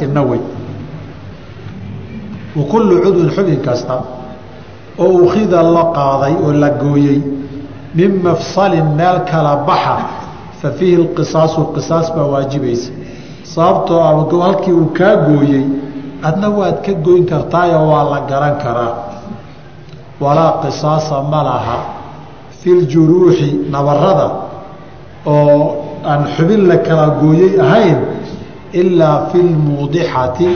sinna wey wa kullu cudwin xubin kasta oo ukhida la qaaday oo la gooyey min mafsalin meel kala baxa fa fiihi lqisaasu qisaas baa waajibaysa. Sababtoo ah halkii uu kaa gooyey adna waad ka goyn kartaayoo waa la garan karaa. Walaa qisaasa ma laha fi ljuruuxi nabarada oo aan xubin la kala gooyey ahayn ilaa fi lmuudixati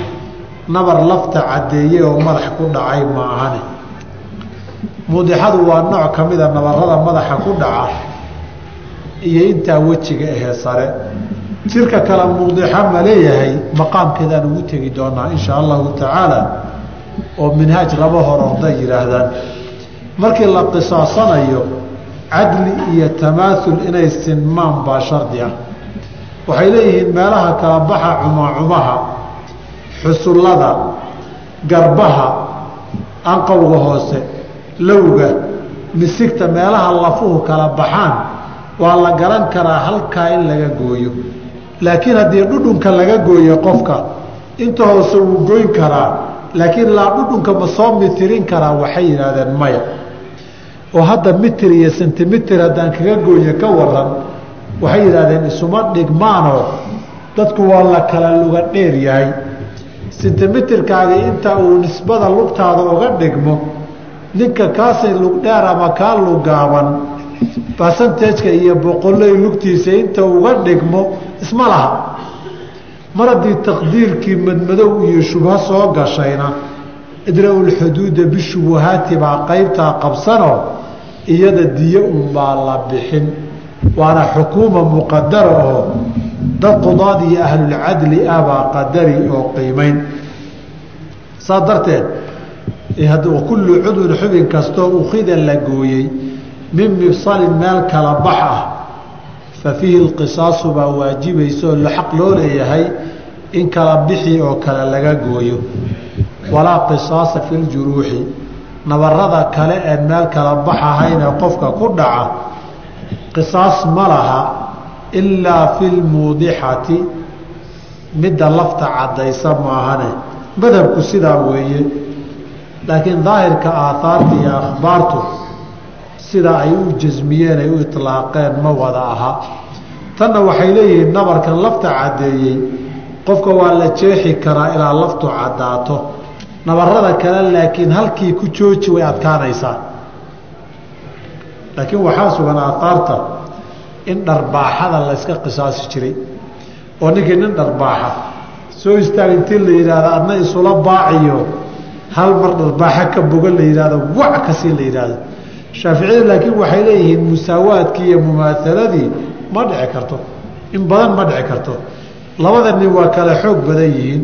nabar lafta caddeeyey oo madax ku dhacay ma ahane muudixadu waa nooc ka mida nabarada madaxa ku dhaca iyo intaa wejiga ahee sare. Jirka kale muudixa ma leeyahay maqaamkeedaan ugu tegi doonaa insha allahu tacaala oo minhaaj laba hor orday yidhaahdaan. Markii la qisaasanayo cadli iyo tamaaul inay sinmaan baa shardi ah waxay leeyihiin meelaha kala baxa cumacumaha xusullada garbaha anqowga hoose lowga misigta meelaha lafuhu kala baxaan waa la garan karaa halkaa in laga gooyo. Laakiin haddii dhudhunka laga gooyo qofka inta hoose wuu goyn karaa laakiin laa dhudhunka ma soo mitirin karaa waxay yidhaahdeen maya. Oo hadda mitir iyo sentimitir haddaan kaga gooyo ka waran waxay yidhaahdeen isuma dhigmaanoo dadku waa la kala luga dheer yahay. Sentimitirkaagii inta uu nisbada lugtaada uga dhigmo ninka kaasay lugdheer ama kaa lugaaban basantajka iyo boqoley lugtiisa inta uga dhigmo isma laha. Mar haddii taqdiirkii madmadow iyo shubho soo gashayna idra-ulxuduuda bishubuhaati baa qaybtaa qabsanoo iyada diyo unbaa la bixin waana xukuuma muqadara oo dad qudaad iyo ahlulcadli ah baa qadari oo qiimayn saa darteed kullu cudwin xubin kastoo ukhida la gooyey min mifsalin meel kala bax ah fa fiihi lqisaasu baa waajibaysa oo xaq loo leeyahay in kala bixi oo kale laga gooyo. Walaa qisaasa fi ljuruuxi nabarada kale ee meel kala bax ahayne qofka ku dhaca qisaas ma laha ilaa fi lmuudixati midda lafta caddaysa maahane. Madhabku sidaa weeye. Laakiin daahirka aahaarta iyo akhbaartu sidaa ay u jasmiyeen ay u itlaaqeen ma wada aha. Tanna waxay leeyihiin nabarkan lafta caddeeyey qofka waa la jeexi karaa ilaa laftu caddaato. Nabarada kale laakiin halkii ku jooji way adkaanaysaa laakiin waxaa sugan aahaarta in dharbaaxada layska qisaasi jiray oo ninkii nin dharbaaxa soo istaag intii la yidhaahdo adna isula baaciyo. Hal mar dharbaaxa ka bogan la yidhahdo wac ka sii la yidhaahdo. Shaaficiyada laakiin waxay leeyihiin musaawaadkii iyo mumaahaladii ma dhici karto in badan ma dhici karto. Labada nin waa kale xoog badan yihiin.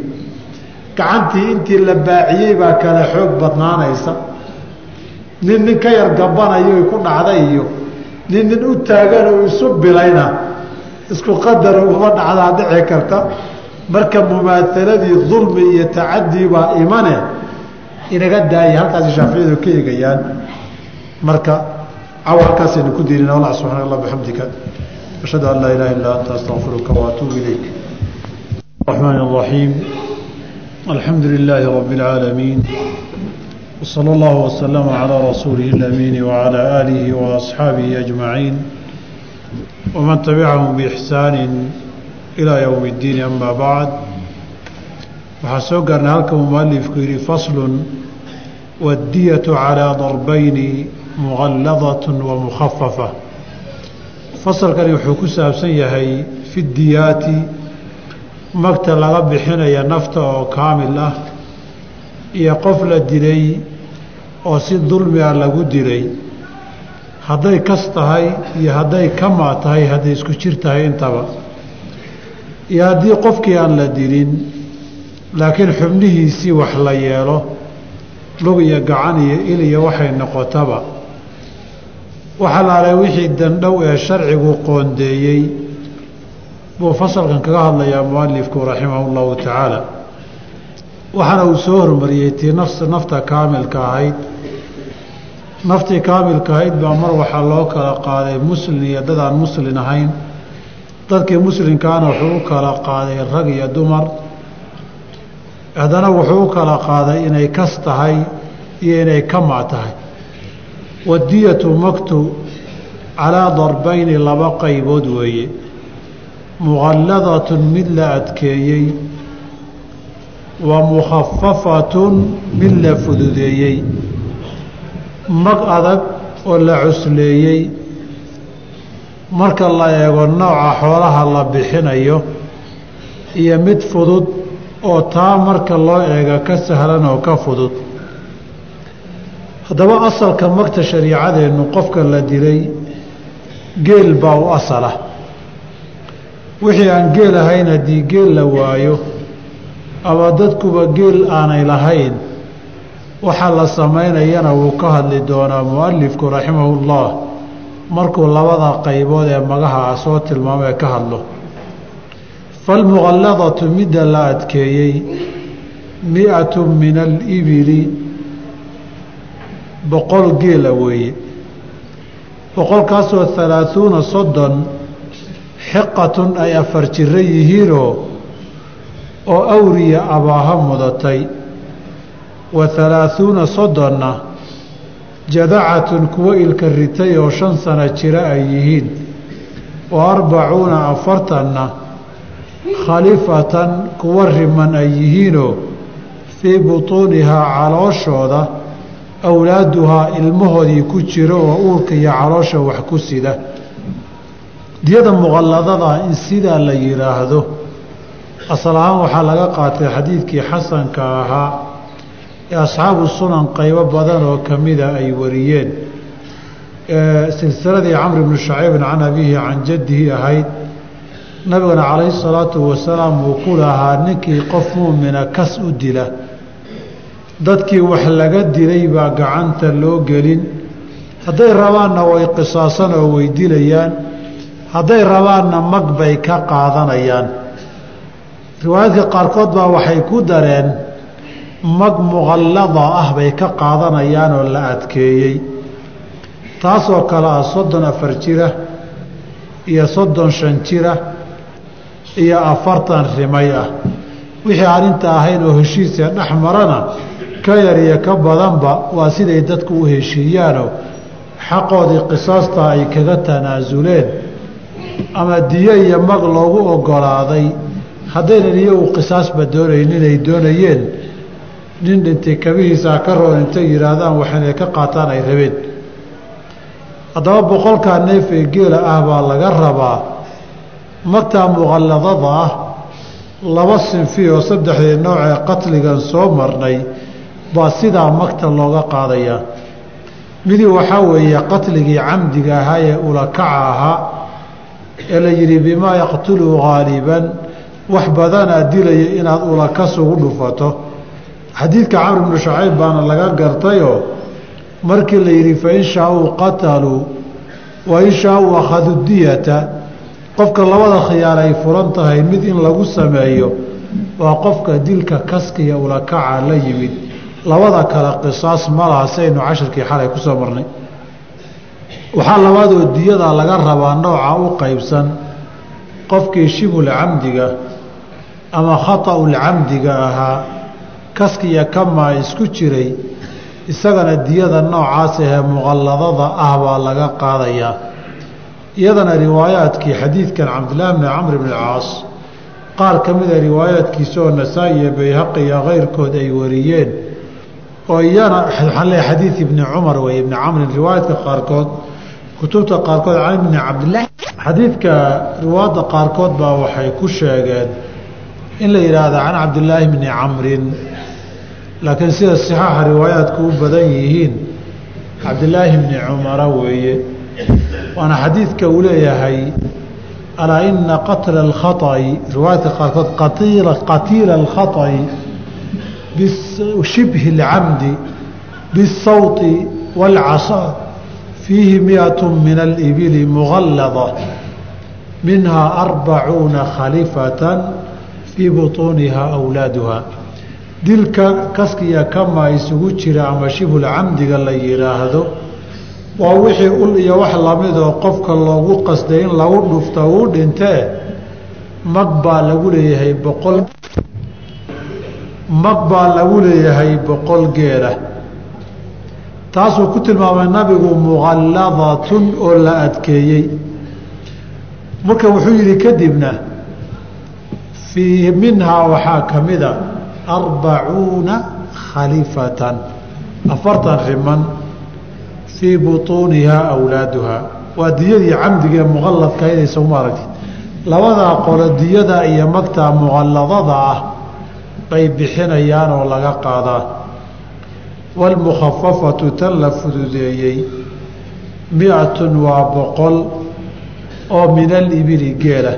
Gacantii intii la baaciyey baa kale xoog badnaanaysa nin nin ka yar gabanayo ku dhacda iyo nin nin u taagan oo isu bilayna isku qadar uba dhacdaa dhici karta. Marka mumaahaladii dulmi iyo tacadii baa imane inaga daaya halkaas shaaficiyadu ka eegayaan. Marka caawa halkaasaynu ku diirina allah subxana allah bixamdika ashhadu an laa ilaha illaa anta astaqfiruka waatuubu ilayk. Raxmaan raxiim alxamdu lilaahi rabi اlcaalamiin وصلى الله وسلم على رسوله الأمين وعلى آله وأصحابه أجمعين ومن تبعهم بإحسان إلى يوم الدين أما بعد وحسوق أن هلك مؤلف كيري فصل والدية على ضربين مغلظة ومخففة فصل كان يحكو سابسيهي في الديات magta laga bixinaya nafta oo kaamil ah iyo qof la dilay oo si dulmi ah lagu dilay hadday kas tahay iyo hadday kamaa tahay hadday isku jir tahay intaba. Iyo haddii qofkii aan la dilin laakiin xubnihiisii wax la yeelo lug iyo gacan iyo il iyo waxay noqotaba. Waxa laalay wixii dandhow ee sharcigu qoondeeyey buu fasalkan kaga hadlayaa mualifku raximah llahu tacaala. Waxaana uu soo hormariyey tii nafta kaamilka ahayd naftii kaamilka ahayd baa mar waxaa loo kala qaaday muslin iyo dad aan muslin ahayn. Dadkii muslinkaana wuxuu u kala qaaday rag iyo dumar. Haddana wuxuu u kala qaaday inay kas tahay iyo inay kama tahay. Wadiyatu maktu calaa darbayni laba qaybood weeye. Muqalladatun mid la adkeeyey wa mukhafafatun mid la fududeeyey mag adag oo la cusleeyey. Marka la eego nooca xoolaha la bixinayo iyo mid fudud oo taa marka loo eega ka sahlan oo ka fudud. Haddaba asalka magta shariicadeennu qofka la dilay geel baa u asala. Wixii aan geel ahayn haddii geel la waayo ama dadkuba geel aanay lahayn waxaa la samaynayana wuu ka hadli doonaa mualifku raximahullah. Markuu labada qaybood ee magaha soo tilmaamee ka hadlo. Falmuqalladatu midda la adkeeyey mi-atu min alibili boqol geela weeye. Boqolkaasoo halaahuuna soddon xiqatun ay afar jiro yihiinoo oo awriya abaaha mudatay wa halaahuuna soddonna jadacatun kuwo ilka ritay oo shan sano jira ay yihiin wa arbacuuna afartanna khalifatan kuwa riman ay yihiinoo fii butuunihaa calooshooda awlaaduhaa ilmahoodii ku jiro oo uurka iyo caloosha wax ku sida. Diyada muqalladada in sidaa la yidhaahdo asal ahaan waxaa laga qaatay xadiidkii xasanka ahaa asxaabu sunan qaybo badan oo ka mida ay wariyeen. Silsiladii camr bnu shacaybin can abiihi can jaddihi ahayd nabigana calayhi salaatu wasalaam uu ku lahaa ninkii qof muumina kas u dila. Dadkii wax laga dilay baa gacanta loo gelin. Hadday rabaanna way qisaasan oo way dilayaan. Hadday rabaanna mag bay ka qaadanayaan. Riwaayaadka qaarkood baa waxay ku dareen mag muqallada ah bay ka qaadanayaan oo la adkeeyey. Taasoo kale ah soddon afar jira iyo soddon shan jira iyo afartan rimay ah. Wixii aan inta ahayn oo heshiisee dhex marana ka yar iyo ka badanba waa siday dadku u heshiiyaanoo xaqoodii qisaasta ay kaga tanaasuleen ama diyo iyo mag loogu ogolaaday. Haddaynan iyagu qisaasba doonayn inay doonayeen nin dhintay kabihiisaa ka roon intay yidhaahdaan waxaynay ka qaataan ay rabeen. Haddaba boqolkaa neef ee geela ah baa laga rabaa magtaa muqalladada ah laba sinfi oo saddexdii noocee qatligan soo marnay baa sidaa magta looga qaadayaa midii waxaa weeye qatligii camdiga ahaa ee ulakaca ahaa ee la yidhi bimaa yaqtulu haaliban wax badanaa dilaya inaad ulakas ugu dhufato xadiidka camr bnu shacayb baana laga gartayoo markii la yidhi fain shaauu qataluu wa in shaauu akhaduu diyata. Qofka labada khiyaar ay furan tahay mid in lagu sameeyo waa qofka dilka kaskiya ulakaca la yimid. Labada kale qisaas ma laha saynu cashirkii xalay ku soo marnay. Waxaa labaadoo diyada laga rabaa nooca u qaybsan qofkii shibul camdiga ama khata'ul camdiga ahaa kaskiya kamaa isku jiray isagana diyada noocaas ahee muqalladada ah baa laga qaadayaa iyadana riwaayaadkii xadiidkan cabdillaahi bni camr bni caas qaar ka mida riwaayaadkiisa oo nasaa-i iyo bayhaqi iyo keyrkood ay wariyeen oo iyana xadiid ibni cumar wey ibni camrin riwaayaadka qaarkood kutubta qaarkood can ibni cabdilaahi xadiidka riwaayadda qaarkood baa waxay ku sheegeen in la yidhaahda can cabdillaahi bni camrin laakiin sida sixaaxa riwaayaadku u badan yihiin cabdillaahi bni cumara weeye waana xadiidka uu leeyahay alaa ina qatla alkhaطa'i riwaayaadka qaarkood qatiila alkhaطa'i bishibhi اlcamdi biالsawطi wاlcasaa fiihi miئaة min alibili mugallada minhaa arbacuuna khalifatan fii buطuuniha awlaaduha dilka kaskiya kama isugu jira ama shibhul la yidhaahdo waa wixii ul iyo wax lamidoo qofka loogu qasday in lagu dhufta uu dhintee mag baa lagu leeyahay boqol mag baa lagu leeyahay boqol geela. Taasuu ku tilmaamay nabigu muqalladatun oo la adkeeyey. Marka wuxuu yidhi kadibna fii minhaa waxaa ka mida arbacuuna khalifatan afartan riman fii butuunihaa awlaaduhaa waa diyadii camdigaee muqalladka inaysa uma labadaa qolo diyada iyo magtaa muqalladada ah bay bixinayaan oo laga qaadaa waalmukhafafatu tan la fududeeyey mi-atun waa boqol oo min alibili geela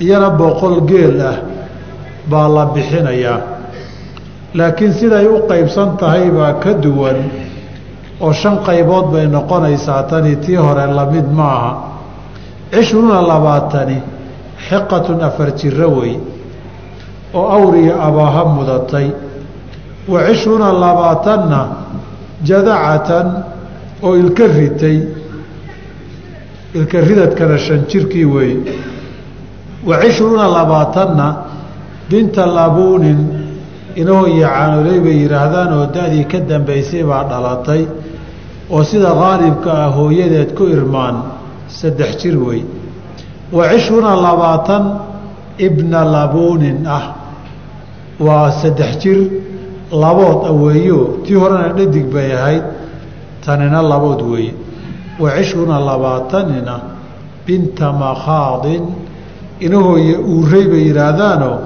iyana boqol geel ah baa la bixinayaa laakiin siday u qaybsan tahay baa ka duwan oo shan qaybood bay noqonaysaa tani tii hore la mid ma aha cishruuna labaatani xiqatun afar jiro wey oo awriya abaaha mudatay. Wa cishruuna labaatanna jadacatan oo ilka ritay ilka ridadkana shan jirkii weeye wa cishruuna labaatanna binta labuunin inahoo iyo caanoley bay yidhaahdaan oo da-dii ka dambaysay baa dhalatay oo sida qaalibka ah hooyadeed ku irmaan saddex jir wey. Wa cishruuna labaatan ibna labuunin ah. Waa saddex jir labood aweeyo tii horena dhadig bay ahayd tanina labood weeye. Wa cishruuna labaatanina binta makhaadin. Inahooye uurey bay yidhaahdaanoo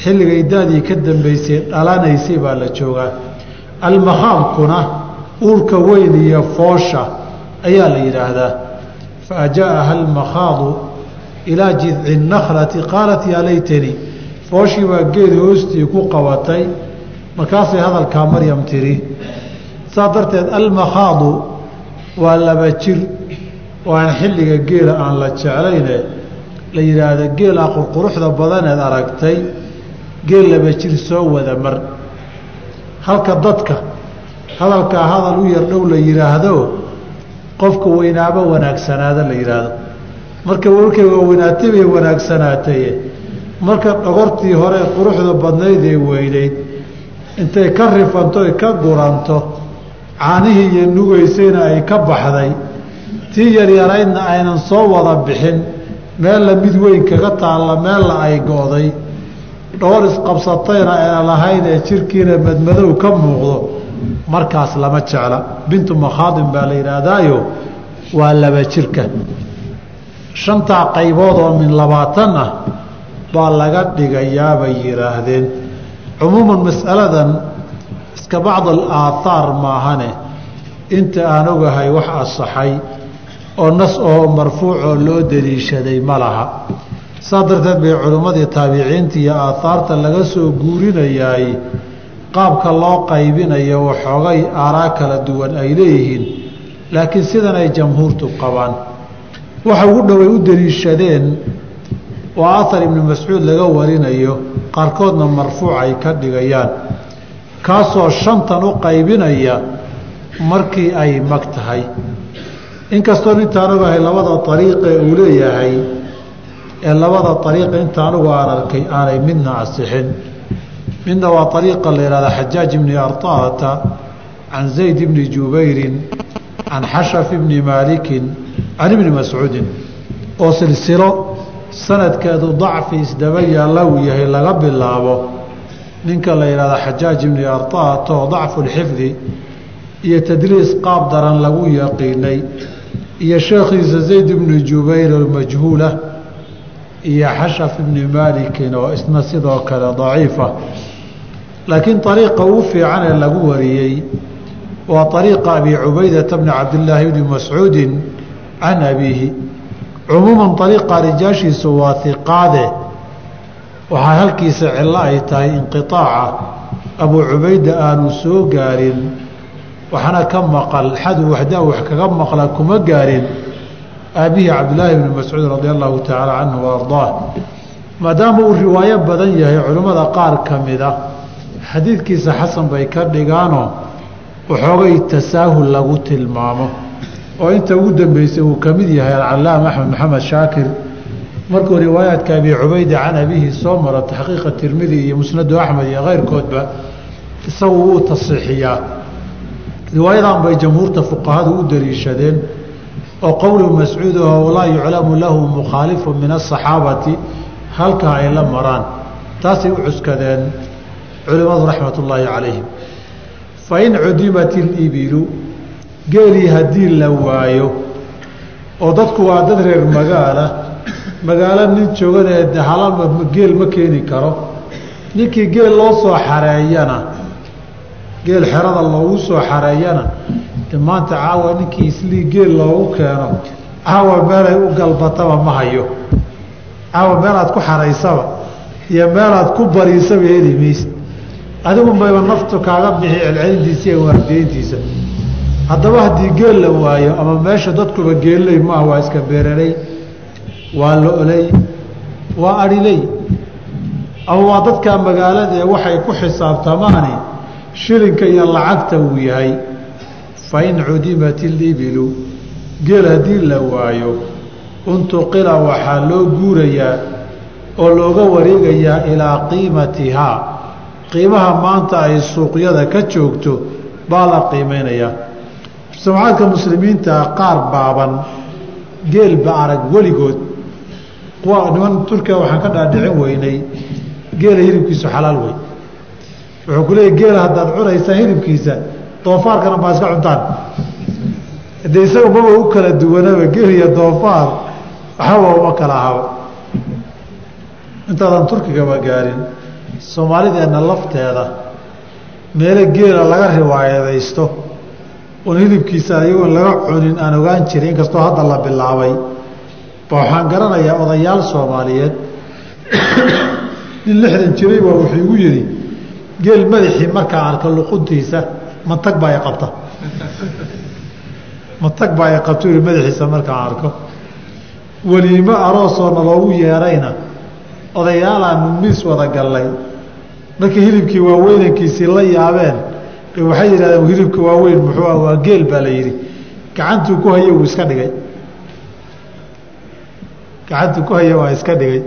xilligay daadii ka dambaysay dhalanaysay baa la joogaa. Almakhaadkuna uurka weyn iyo foosha ayaa la yidhaahdaa. Fa ajaaha almakhaadu ilaa jidci nakhlati qaalat yaa laytani fooshii baa geed hoostii ku qabatay. Markaasay hadalkaa maryam tiri saa darteed almakhaadu waa laba jir oo aan xilliga geela aan la jeclayne. La yidhaahdo geelaa qurquruxda badaneed aragtay geel laba jir soo wada mar. Halka dadka hadalkaa hadal u yar dhow la yidhaahdo qofka weynaaba wanaagsanaada la yidhaahdo marka warkay waaweynaatay bay wanaagsanaataye marka dhogortii hore quruxda badnayd ee weynayd intay ka rifanto ay ka guranto caanihii iyo nugaysayna ay ka baxday. Tii yaryaraydna aynan soo wada bixin meella mid weyn kaga taalla meella ay go-day dhowr isqabsatayna ayna lahayn ee jirkiina madmadow ka muuqdo markaas lama jecla. Bintu makhaadin baa la yidhaahdaayo waa laba jirka. Shantaa qaybood oo min labaatan ah baa laga dhigayaa bay yidhaahdeen. Cumuuman mas'aladan iska bacd al aathaar maahane inta aan ogahay wax asaxay oo nas oo marfuucoo loo daliishaday ma laha saa darteed bay culimmadii taabiciinta iyo aathaarta laga soo guurinayaay qaabka loo qaybinayo waxoogay aaraa kala duwan ay leeyihiin. Laakiin sidan ay jamhuurtu qabaan waxa ugu dhoway u daliishadeen waa athar ibnu mascuud laga warinayo qaarkoodna marfuuc ay ka dhigayaan. Kaasoo shantan u qaybinaya markii ay mag tahay. Inkastoo intaan ogahay labada ariiqee uu leeyahay ee labada ariiqa inta anugu aan arkay aanay midna asixin. Midna waa ariiqa la yihahda xajaaj ibni arطaata can zayd ibni jubayrin can xashaf ibni maalikin can ibni mascuudin. Oo silsilo sanadkeedu dacfi isdaba yaalla uu yahay laga bilaabo. Ninka la yidhahda xajaaj ibni arطaata oo dacfu lxifdi iyo tadliis qaab daran lagu yaqiinay iyo sheekhiisa zayd ibni jubayr almajhuula iyo xashaf ibni maalikin oo isna sidoo kale daciifa. Laakiin ariiqa ugu fiican ee lagu wariyey waa ariiqa abi cubaydata bni cabdillaahi bni mascuudin can abiihi. Cumuuman ariiqa rijaashiisu waa hiqaade waxaa halkiisa cillo ay tahay inqiaaca abuu cubayda aanu soo gaarin waxna ka maqal xadu waxdaa wax kaga maqla kuma gaarin aabihii cabdillaahi bni mascuud radi allahu tacaala canhu wa ardaah maadaama uu riwaayo badan yahay culimmada qaar ka mida xadiidkiisa xasan bay ka dhigaanoo waxoogay tasaahul lagu tilmaamo. Oo inta ugu dambeysay uu ka mid yahay alcalaama axmed maxamed shaakir markuu riwaayaadka abi cubayda can abihi soo maro taxqiiqa tirmidi iyo musnadu axmed iyo keyrkoodba isagu wuu tasiixiyaa riwaayadan bay jamhuurta fuqahadu u daliishadeen oo qowlu mascuud aho walaa yuclamu lahu mukhaalifu min asaxaabati halkaa ay la maraan. Taasay u cuskadeen culimmadu raxmat ullaahi calayhim. Fa in cudimat ilibilu geelii haddii la waayo oo dadku waa dad reer magaala magaalo nin jooganee dahalama geel ma keeni karo. Ninkii geel loo soo xareeyana geel xerada loogu soo xareeyana maanta caawa ninkii islii geel loogu keeno caawa meelay u galbataba ma hayo. Caawa meelaad ku xaraysaba iyo meelaad ku bariisaba heli maysa adigu mayba naftu kaaga bixi celcelintiisa iyo waardeyntiisa haddaba haddii geel la waayo ama meesha dadkuba geelley maaha waa iska beeraley waa lo-ley waa adhiley ama waa dadkaa magaalada ee waxay ku xisaabtamaani shilinka iyo lacagta uu yahay fa in cudimat ilibilu geel haddii la waayo untuqila waxaa loo guurayaa oo looga wareegayaa ilaa qiimatihaa qiimaha maanta ay suuqyada ka joogto baa la qiimeynayaa samcaadka muslimiinta qaar baaban geelba arag weligood niman turkiya waxaan ka dhaadhicin weynay geela hilibkiisu xalaal wey wuxuu ku leeyay geela haddaad cunaysaan hilibkiisa doofaarkana baa iska cuntaan. De isaga maba u kala duwanaba geel iyo doofaar waxaba uma kala ahaba intaadan turkigaba gaarin. Soomaalideenna lafteeda meelo geela laga riwaayadaysto oon hilibkiisa ayagoon laga cunin aan ogaan jirin inkastoo hadda la bilaabay. Ba waxaan garanayaa odayaal soomaaliyeed nin lixdan jiray baa wuxuu igu yidhi geel madaxii markaa arka luquntiisa mantag baa i qabta. Mantag baa i qabta yii madaxiisa markaan arko. Weliimo aroosoo naloogu yeerayna. Odayaalaanu miis wada gallay. Markii hilibkii waaweynankiisii la yaabeen waxay yidhahdeen hilibka waaweyn muxuu ah? Waa geel baa la yidhi. Gacantuu ku haya wuu iska dhigay. Gacantuu ku haya waa iska dhigay.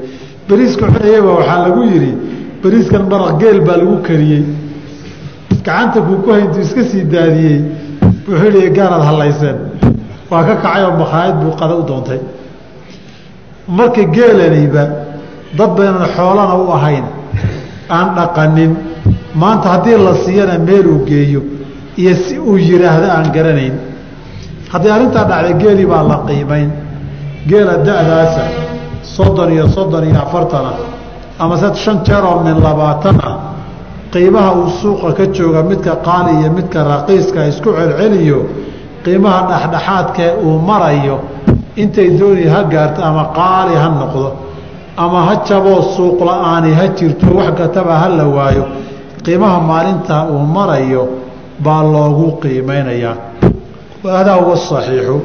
Beriiska cunayaba waxaa lagu yidhi beriiskan maraq geel baa lagu kariyey gacanta kuu ku hayntuu iska sii daadiyey. Yihi gaanaad hallayseen waa ka kacay oo makhaayad buu qada u doontay. Marka geelaniba dad baynan xoolana u ahayn aan dhaqanin. Maanta haddii la siiyana meel uu geeyo iyo si uu yidhaahdo aan garanayn. Haddii arrintaa dhacday geeli baa la qiimayn. Geela da-daasa soddon iyo soddon iyo afartana ama se shan jeer oo min labaatan qiimaha uu suuqa ka jooga midka qaali iyo midka raqiiska isku celceliyo qiimaha dhexdhexaadkee uu marayo intay dooni ha gaarto ama qaali ha noqdo ama ha jaboo suuq la'aani ha jirto wax kataba ha la waayo qiimaha maalintaa uu marayo baa loogu qiimeynayaa adaa huwa saxiixu.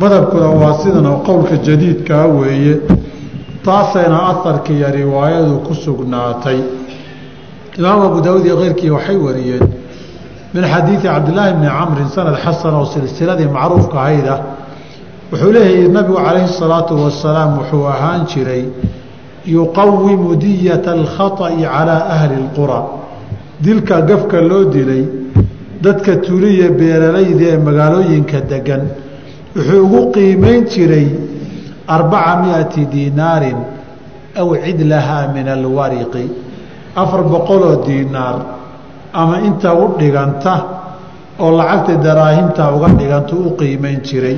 Madhabkuna waa sidan oo qowlka jadiidkaa weeye taasayna aharka iyo riwaayadu ku sugnaatay imaam abu daawud iyo keyrkii waxay wariyeen min xadiidi cabdillaahi bni camrin sanad xasan oo silsiladii macruufka ahayd ah. Wuxuu leeyahay nabigu calayhi salaatu wasalaam wuxuu ahaan jiray yuqawimu diyata alkhata'i calaa ahli اlqura dilka gafka loo dilay dadka tuliya beeralayda ee magaalooyinka degan wuxuu ugu qiimeyn jiray arbaca miati diinaarin aw cidlahaa min alwariqi afar boqoloo diinaar ama inta u dhiganta oo lacagta daraahimta uga dhiganta u qiimeyn jiray.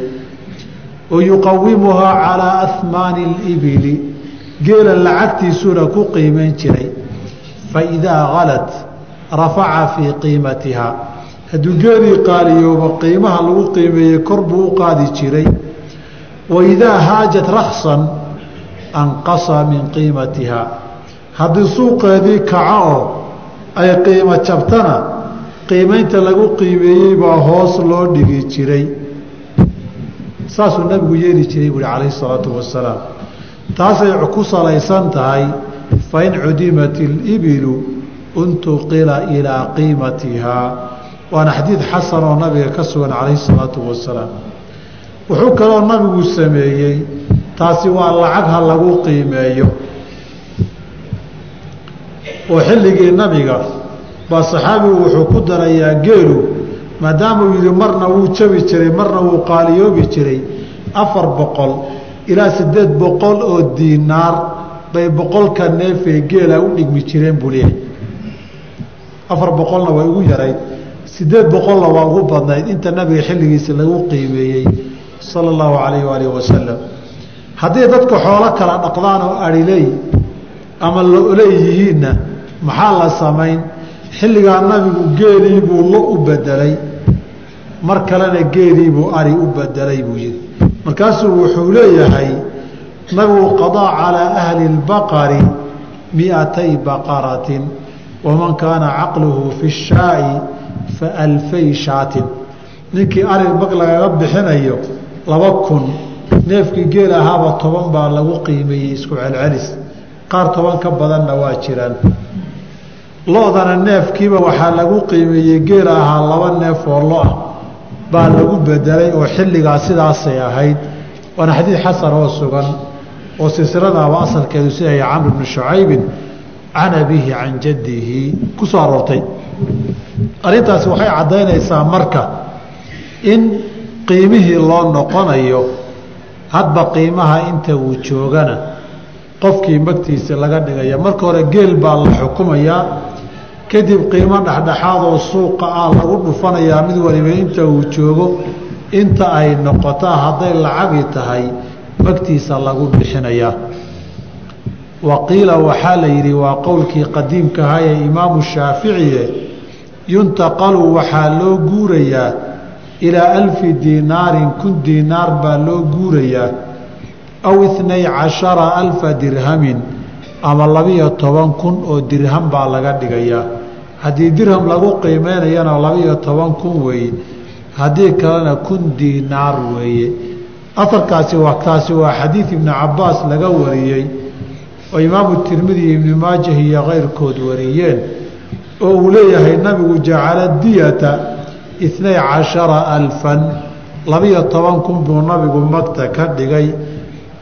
Wa yuqawimuhaa calaa ahmaani اlibili geela lacagtiisuna ku qiimeyn jiray. Faidaa halat rafaca fii qiimatihaa hadduu geelii qaaliyooba qiimaha lagu qiimeeyey kor buu u qaadi jiray. Wa idaa haajat raksan anqasa min qiimatihaa haddii suuqeedii kaco oo ay qiimo jabtana qiimeynta lagu qiimeeyey baa hoos loo dhigi jiray. Saasuu nabigu yeeli jiray buuhi calayhi salaatu wasalaam. Taasay ku salaysan tahay fain cudimat ilibilu untuqila ilaa qiimatihaa waana xadiid xasan oo nabiga ka sugan calayhi salaatu wasalaam. Wuxuu kaloo nabigu sameeyey taasi waa lacag ha lagu qiimeeyo oo xilligii nabiga baa saxaabigu wuxuu ku darayaa geelu maadaamuu yidhi marna wuu jabi jiray marna wuu qaaliyoobi jiray. Afar boqol ilaa siddeed boqol oo diinaar bay boqolka neefee geela u dhigmi jireen buu leeyahay. Afar boqolna way ugu yarayd siddeed boqolna waa ugu badnayd. Inta nabiga xilligiisa lagu qiimeeyey sala allahu calayh waalihi wasalam haddii dadku xoolo kala dhaqdaan oo adhiley ama lo'oley yihiinna maxaa la samayn? Xilligaa nabigu geelii buu lo u bedelay mar kalena geelii buu ari u bedelay buu yihi markaasuu wuxuu leeyahay nabigu qadaa calaa ahli اlbaqari miatay baqaratin waman kaana caqluhu fi shaa'i faalfay shaatin. Ninkii ari bag lagaga bixinayo laba kun neefkii geel ahaaba toban baa lagu qiimeeyey isku celcelis. Qaar toban ka badanna waa jiraan lo-dana neefkiiba waxaa lagu qiimeeyey geel ahaa laba neef oo lo'ah baa lagu bedelay oo xilligaa sidaasay ahayd. Waana xadiid xasan oo sugan oo silsiladaaba asalkeedu sidaya camr bni shucaybin can abihi can jaddihi ku soo aroortay. Arrintaasi waxay caddaynaysaa marka in qiimihii loo noqonayo hadba qiimaha inta uu joogana qofkii magtiisa laga dhigaya marka hore geel baa la xukumayaa kadib qiimo dhexdhexaadoo suuqa ah lagu dhufanayaa mid waliba inta uu joogo inta ay noqotaa hadday lacagi tahay magtiisa lagu bixinayaa wa qiila waxaa la yidhi waa qowlkii qadiimka ahaa ee imaamu shaaficiye yuntaqalu waxaa loo guurayaa ilaa alfi diinaarin kun diinaar baa loo guurayaa aw itnay cashara alfa dirhamin ama labiyo toban kun oo dirham baa laga dhigayaa haddii dirham lagu qiimeynayana labiyo toban kun weeye haddii kalena kun diinaar weeye. Asalkaasi kaasi waa xadiid ibnu cabaas laga wariyey oo imaamu tirmidi ibnu maajah iyo keyrkood wariyeen oo uu leeyahay nabigu jacala diyata itnay cashara alfan. Labiyo toban kun buu nabigu magta ka dhigay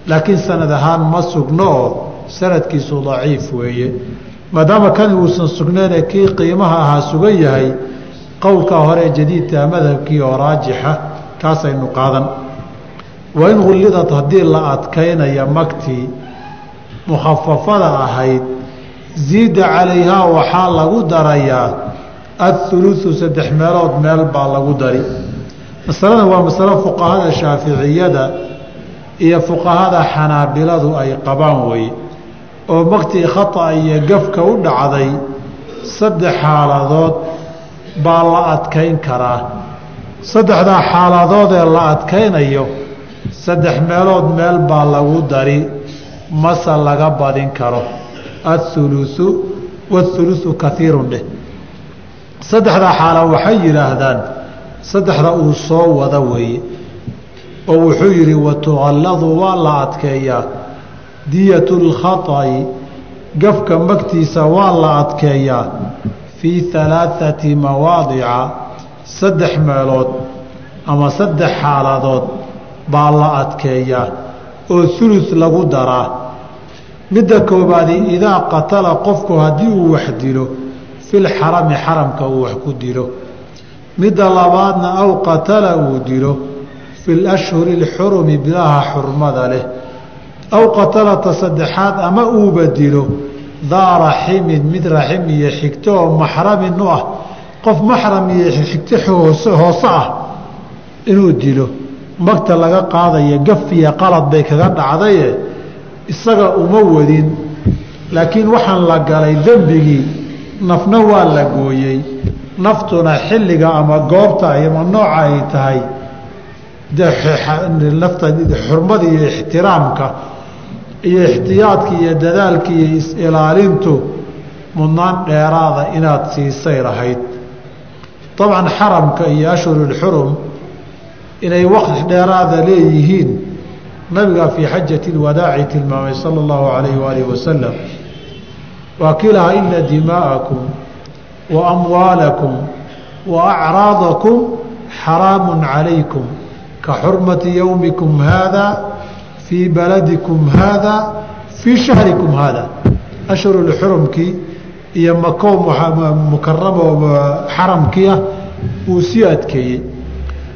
laakiin sanad ahaan ma sugno oo sanadkiisu daciif weeye maadaama kani uusan sugneene kii qiimaha ahaa sugan yahay qowlka hore jadiidka madhabkii oo raajixa kaasaynu qaadan. Wain hullidad haddii la adkaynaya magtii mukhafafada ahayd ziida calayhaa waxaa lagu darayaa athuluثu saddex meelood meel baa lagu dari. Masaladan waa masalo fuqahada shaaficiyada iyo fuqahada xanaabiladu ay qabaan weye oo magtii khata iyo gafka u dhacday saddex xaaladood baa la adkayn karaa. Saddexdaa xaaladood ee la adkaynayo saddex meelood meel baa lagu dari mase laga badin karo. Athuluثu wathuluثu kaiirun dheh. Saddexdaa xaala waxay yidhaahdaan saddexda uu soo wada weeye oo wuxuu yidhi watuqalladu waa la adkeeyaa diyatu lkhaطa'i gafka magtiisa waa la adkeeyaa fii halaaثati mawaadica saddex meelood ama saddex xaaladood baa la adkeeyaa oo hulus lagu daraa midda koobaadi idaa qatala qofku haddii uu wax dilo filxarami xaramka uu wax ku dilo midda labaadna aw qatala uu dilo fi lashhuri اlxurumi bilaha xurmada leh aw qatalata saddexaad ama uuba dilo daa raximin mid raxim iyo xigto oo maxramin u ah qof maxram iyo xigto hoose ah inuu dilo magta laga qaadaya gaf iyo qalad bay kaga dhacdaye isaga uma wadin laakiin waxaan la galay dembigii nafna waa la gooyey naftuna xilliga ama goobta ama nooca ay tahay xurmada iyo ixtiraamka iyo ixtiyaadka iyo dadaalka iyo is-ilaalintu mudnaan dheeraada inaad siisay lahayd. Dabcan xaramka iyo ashhurulxurum inay waqti dheeraada leeyihiin nabigaa fii xajati lwadaaci tilmaamay sala allahu calayhi waalihi wasalam waa kii lahaa ina dimaa'akum wa amwaalakum wa acraadakum xaraamun calaykum ka xurmati yowmikum haada fii baladikum haada fii shahrikum haada ashhurulxurumkii iyo mako mukaramo xaramkiia uu sii adkeeyey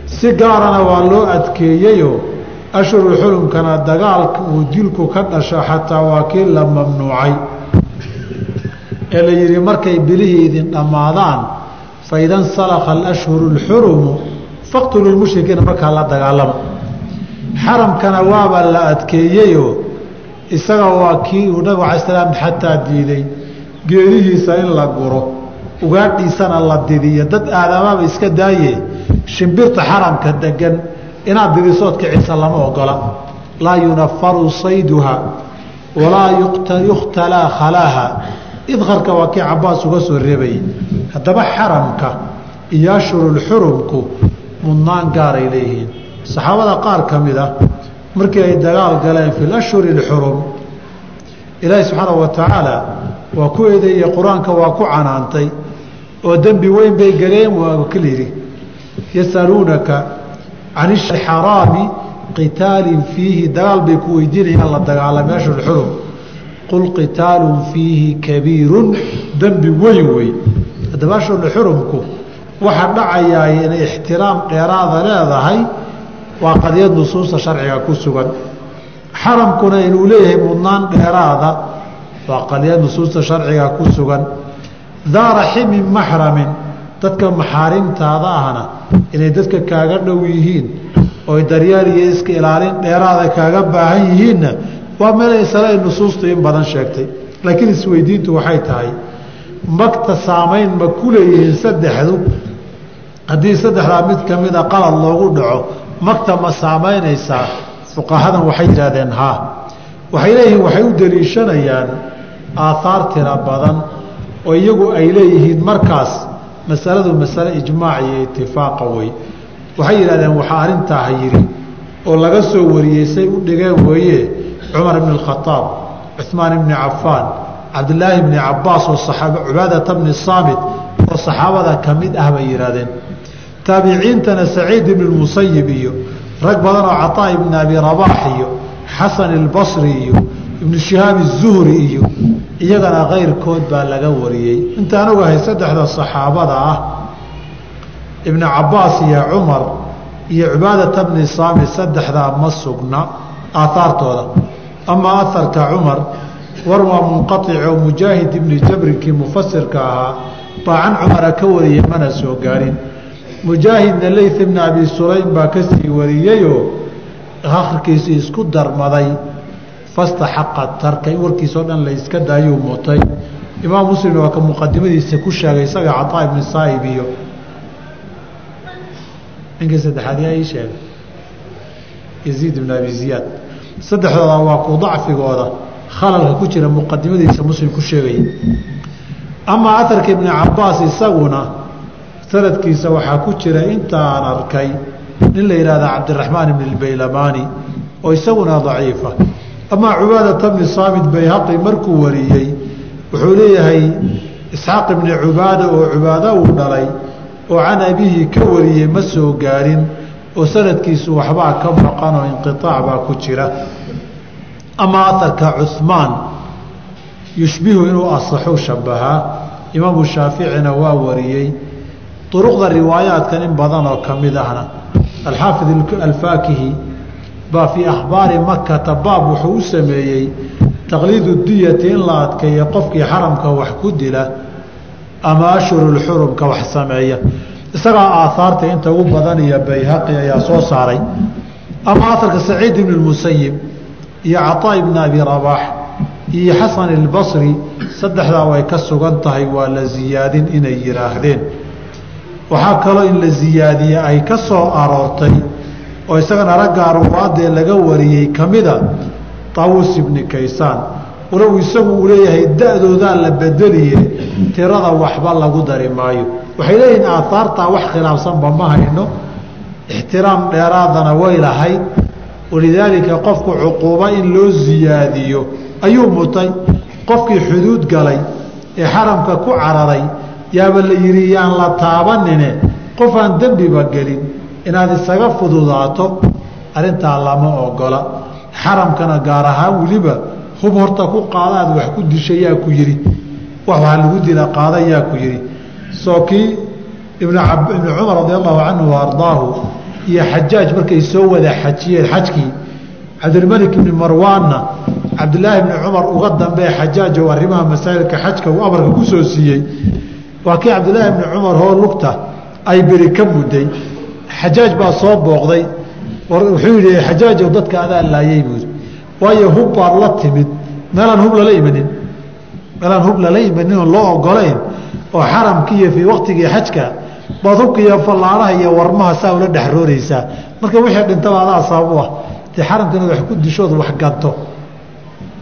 si gaarana waa loo adkeeyeyoo ashhuru xurumkana dagaalka uu dilku ka dhasho xataa waa kii la mamnuucay ee la yidhi markay bilihii idin dhammaadaan faida nsalakha alashhuru اlxurumu faqtulu lmushrikiina markaa la dagaalama xaramkana waaba la adkeeyeyoo isaga waa kii uu nabig alay slaam xataa diiday. Geerihiisa in la guro ugaadhiisana la didiyo dad aadamaaba iska daaye shimbirta xaramka degan inaad didisood kicisa lama ogola. Laa yunafaru sayduha walaa yukhtalaa khalaaha. Idkarka waa kii cabaas uga soo reebayay haddaba xaramka iyo ashhurulxurumku mudnaan gaaray leeyihiin saxaabada qaar ka mid ah markii ay dagaal galeen fi ashhuri اlxurum ilaahi subxaana wa tacaala waa ku eedeeyey qur'aanka waa ku canaantay oo dembi weyn bay galeen waa kal yidhi yasaluunaka can xaraami qitaalin fiihi. Dagaal bay ku weydiinayaan la dagaalamay ashhur xurum qul qitaalun fiihi kabiirun. Dembi weyn wey. Haddaba ashhur xurumku waxaa dhacayaay inay ixtiraam dheeraada leedahay waa qadiyad nusuusta sharciga ku sugan. Xaramkuna inuu leeyahay mudnaan dheeraada waa qadiyad nusuusta sharciga ku sugan. Daa raximin maxramin dadka maxaarimtaada ahna inay dadka kaaga dhow yihiin oy daryeel iyo iska ilaalin dheeraada kaaga baahan yihiinna waa meel isale nusuustu in badan sheegtay. Laakiin isweydiintu waxay tahay magta saamayn ma ku leeyihiin saddexdu? Haddii saddexdaa mid ka mida qalad loogu dhaco magta ma saamaynaysaa fuqahadan waxay yidhahdeen haa waxay leeyihiin waxay u daliishanayaan aaahaar tira badan oo iyagu ay leeyihiin markaas masaladu masale ijmaac iyo itifaaqa wey waxay yidhahdeen waxaa arrintaa yidhi oo laga soo wariyey say u dhigeen weeye cumar bni اkhaaab cuثmaan bni cafaan cabdilaahi bni cabaas oo cubaadata bni saamit oo saxaabada ka mid ah bay yidhahdeen taabiciintana saciid ibn musayib iyo rag badan oo caaa ibn abi rabaax iyo xasan basri iyo ibnu shihaab zuhri iyo iyagana keyrkood baa laga wariyey. Intaan ogahay saddexda saxaabada ah ibnu cabaas iyo cumar iyo cibaadata bni saami saddexdaa ma sugna aahaartooda amaa aharka cumar war waa munqaicoo mujaahid ibni jabrinkii mufasirka ahaa baa can cumara ka wariya mana soo gaarin mujaahidna leyt ibni abi sulaym baa ka sii wariyeyoo akhirkiisii isku darmaday fastaxaqa tarkay warkiisao dhan la daayuu mutay imaam muslimna waa ka muqadimadiisa ku sheegay isaga caطaa ibni saa'ib iyo ninkii saddexaad yaa ii sheegay yaziid ibn abi ziyaad. Saddexdooda waa ku dacfigooda khalalka ku jira muqadimadiisa muslim ku sheegaya amaa aharka ibni cabaas isaguna sanadkiisa waxaa ku jira intaan arkay nin la yihahda cabdiraxmaan ibn اbaylamani oo isaguna daciifa. Amaa cubaadata bni saamit bayhaqi markuu wariyey wuxuu leeyahay isxaaq ibni cubaada oo cubaado uu dhalay oo can abihi ka wariyey ma soo gaarin oo sanadkiisu waxbaa ka maqan oo inqiaac baa ku jira. Amaa aharka cuhmaan yushbihu inuu asaxu shabahaa imaamu shaaficina waa wariyey duruqda riwaayaadkan in badan oo ka mid ahna alxaafid alfaakihi baa fii akhbaari makata baab wuxuu u sameeyey taqliidu diyati in la adkeeyo qofkii xaramka wax ku dila ama ashhurulxurumka wax sameeya isagaa aahaarta inta ugu badan iyo bayhaqi ayaa soo saaray ama aharka saciid ibn musayib iyo caطaa ibn abi rabaax iyo xasan ilbasri saddexdaa way ka sugan tahay waa la ziyaadin inay yidhaahdeen waxaa kaloo in la ziyaadiye ay ka soo aroortay oo isagana raggaa ruwaadee laga wariyey ka mida taawus ibni kaysaan. Walow isagu uu leeyahay da-doodaa la bedeliye tirada waxba lagu dari maayo. Waxay leeyihiin aahaartaa wax khilaafsanba ma hayno. Ixtiraam dheeraadana way lahayd. Walidaalika qofku cuquubo in loo siyaadiyo ayuu mutay. Qofkii xuduud galay ee xaramka ku cararay yaaba la yidhi yaan la taabanine qof aan dembiba gelin inaad isaga fududaato arrintaa lama ogola. Xaramkana gaar ahaan weliba hub horta ku qaadaad wax ku dishayaa ku yidhi. Wax waxaa lagu dila qaada yaa ku yidhi. Soo kii ibnu cumar radi allahu canhu wa iyo xajaaj markay soo wada xajiyeen xajkii cabdilmalik ibni marwaanna cabdilaahi ibni cumar uga dambee xajaaj oo arrimaha masaa'ilka xajka uu amarka ku soo siiyey waa kii cabdilaahi ibni cumar hoo lugta ay beri ka mudday. Xajaaj baa soo booqday. Wuxuu yidhi xajaajow dadka adaa laayey buuri waayo hub baad la timid. Meelaan hub lala imanin. Meelaan hub lala imanin oo loo ogolayn oo xaramkii iyo fii waktigii xajka baad hubka iyo fallaaraha iyo warmaha saa ula dhexrooreysaa marka wixii dhintaba adaa sabab ah. Dee xaramka wax ku dishood wax ganto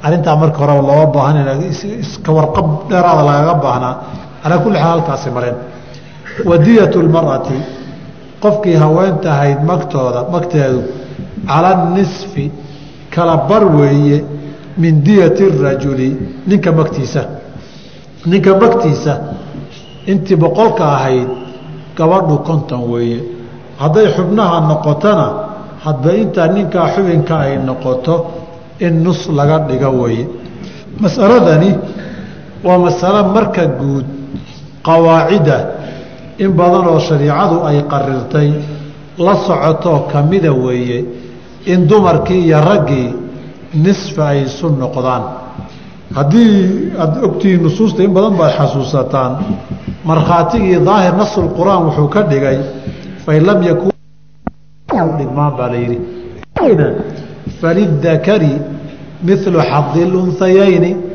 arrintaa marka horeba looga baahan iska warqab dheeraada lagaga baahnaa calaa kulli xaal halkaasi mareen wadiyatu lmar'ati qofkii haweenta ahayd magtooda magteedu cala nisfi kala bar weeye min diyati rajuli ninka magtiisa. Ninka magtiisa intii boqolka ahayd gabadhu konton weeye. Hadday xubnaha noqotona hadba intaa ninkaa xubinka ay noqoto in nus laga dhiga weeye. Masaladani waa masalo marka guud qawaacida in badan oo shariicadu ay qarirtay la socotoo kamida weeye in dumarkii iyo raggii nisfa ay isu noqdaan. Haddii aada ogtihiin nusuusta in badan baad xasuusataan markhaatigii daahir nasulqur'aan wuxuu ka dhigay fain lam yakun dhigmaan baa la yidhi. Falidakari milu xadi lunhayayni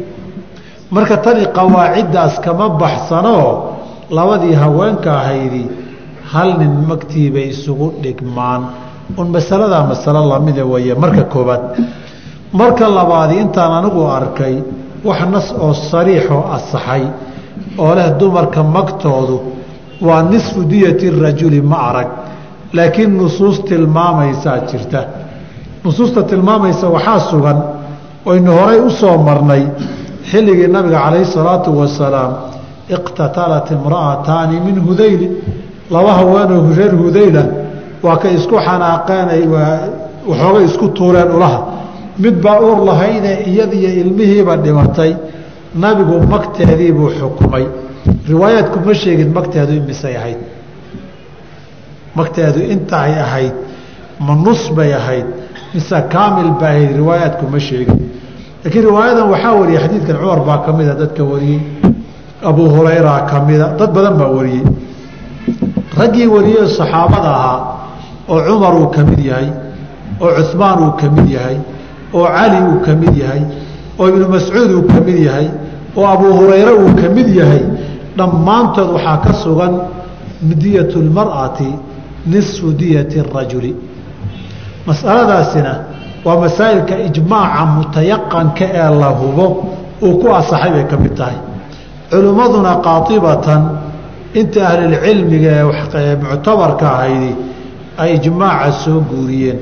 marka tani qawaaciddaas kama baxsanoo labadii haweenka ahaydi hal nin magtiibay isugu dhigmaan. Un masaladaa masalo lamida weeye marka koobaad marka labaadi intaan anigu arkay wax nas oo sariixoo asaxay oo leh dumarka magtoodu waa nisfu diyati rajuli ma arag. Laakiin nusuus tilmaamaysaa jirta. Nusuusta tilmaamaysa waxaa sugan oynu horay u soo marnay xilligii nabiga calayhi salaatu wasalaam iqtatalat imra'ataani min hudayli laba haweenoo reer hudayla waa kay isku xanaaqeen waxoogay isku tuureen ulaha. Mid baa uur lahayne iyadiyo ilmihiiba dhimatay. Nabigu magteediibuu xukumay. Riwaayaadku ma sheegin magteedu imisay ahayd. Magteedu intaay ahayd ma nus bay ahayd. Mise kaamil bay ahayd riwaayaadku ma sheegin laakiin riwaayadan waxaa wariyey xadiidkan cumar baa ka mida dadka wariyey. Abuu hurayra ka mida dad badan baa wariyey. Raggii wariyey saxaabada ahaa oo cumar uu ka mid yahay oo cuhmaan uu ka mid yahay oo cali uu ka mid yahay oo ibnu mascuud uu ka mid yahay oo abuu hurayre uu ka mid yahay dhammaantood waxaa ka sugan diyatu lmar'ati nisfu diyati rajuli. Masaladaasina waa masaa'ilka ijmaaca mutayaqanka ee la hubo uu ku asaxay bay ka mid tahay. Culimmaduna qaatibatan inta ahlulcilmiga ee muctabarka ahaydi ay ijmaaca soo guuriyeen.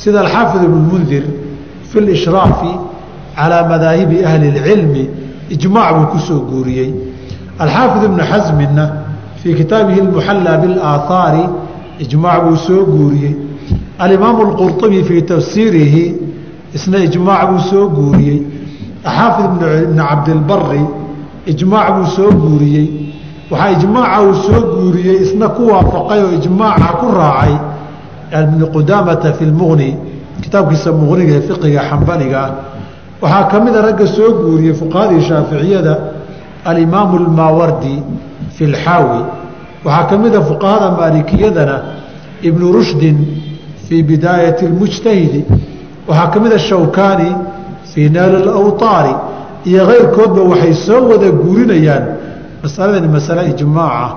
Sida alxaafid ibnmundir fi lishraafi calaa madaahibi ahli اlcilmi ijmaac buu ku soo guuriyey. Alxaafid ibnu xasminna fii kitaabihi almuxallaa biاlaaahaari ijmaac buu soo guuriyey alimaamu اlqurطubi fii tafsiirihi isna ijmaac buu soo guuriyey. Axaafid ibn cabdilbari ijmaac buu soo guuriyey. Waxaa ijmaaca uu soo guuriyey isna ku waafaqay oo ijmaaca ku raacay ibn qudaamata fi lmuqni kitaabkiisa muqniga ee fiqiga xambaliga ah waxaa ka mida ragga soo guuriyey fuqahadii shaaficiyada alimaamu almaawardi fi lxaawi waxaa ka mida fuqahada maalikiyadana ibnu rushdin fii bidaayati اlmujtahidi waxaa ka mida shawkani fii naali اlawtaari iyo keyrkoodba waxay soo wada guurinayaan masaladani masale ijmaaca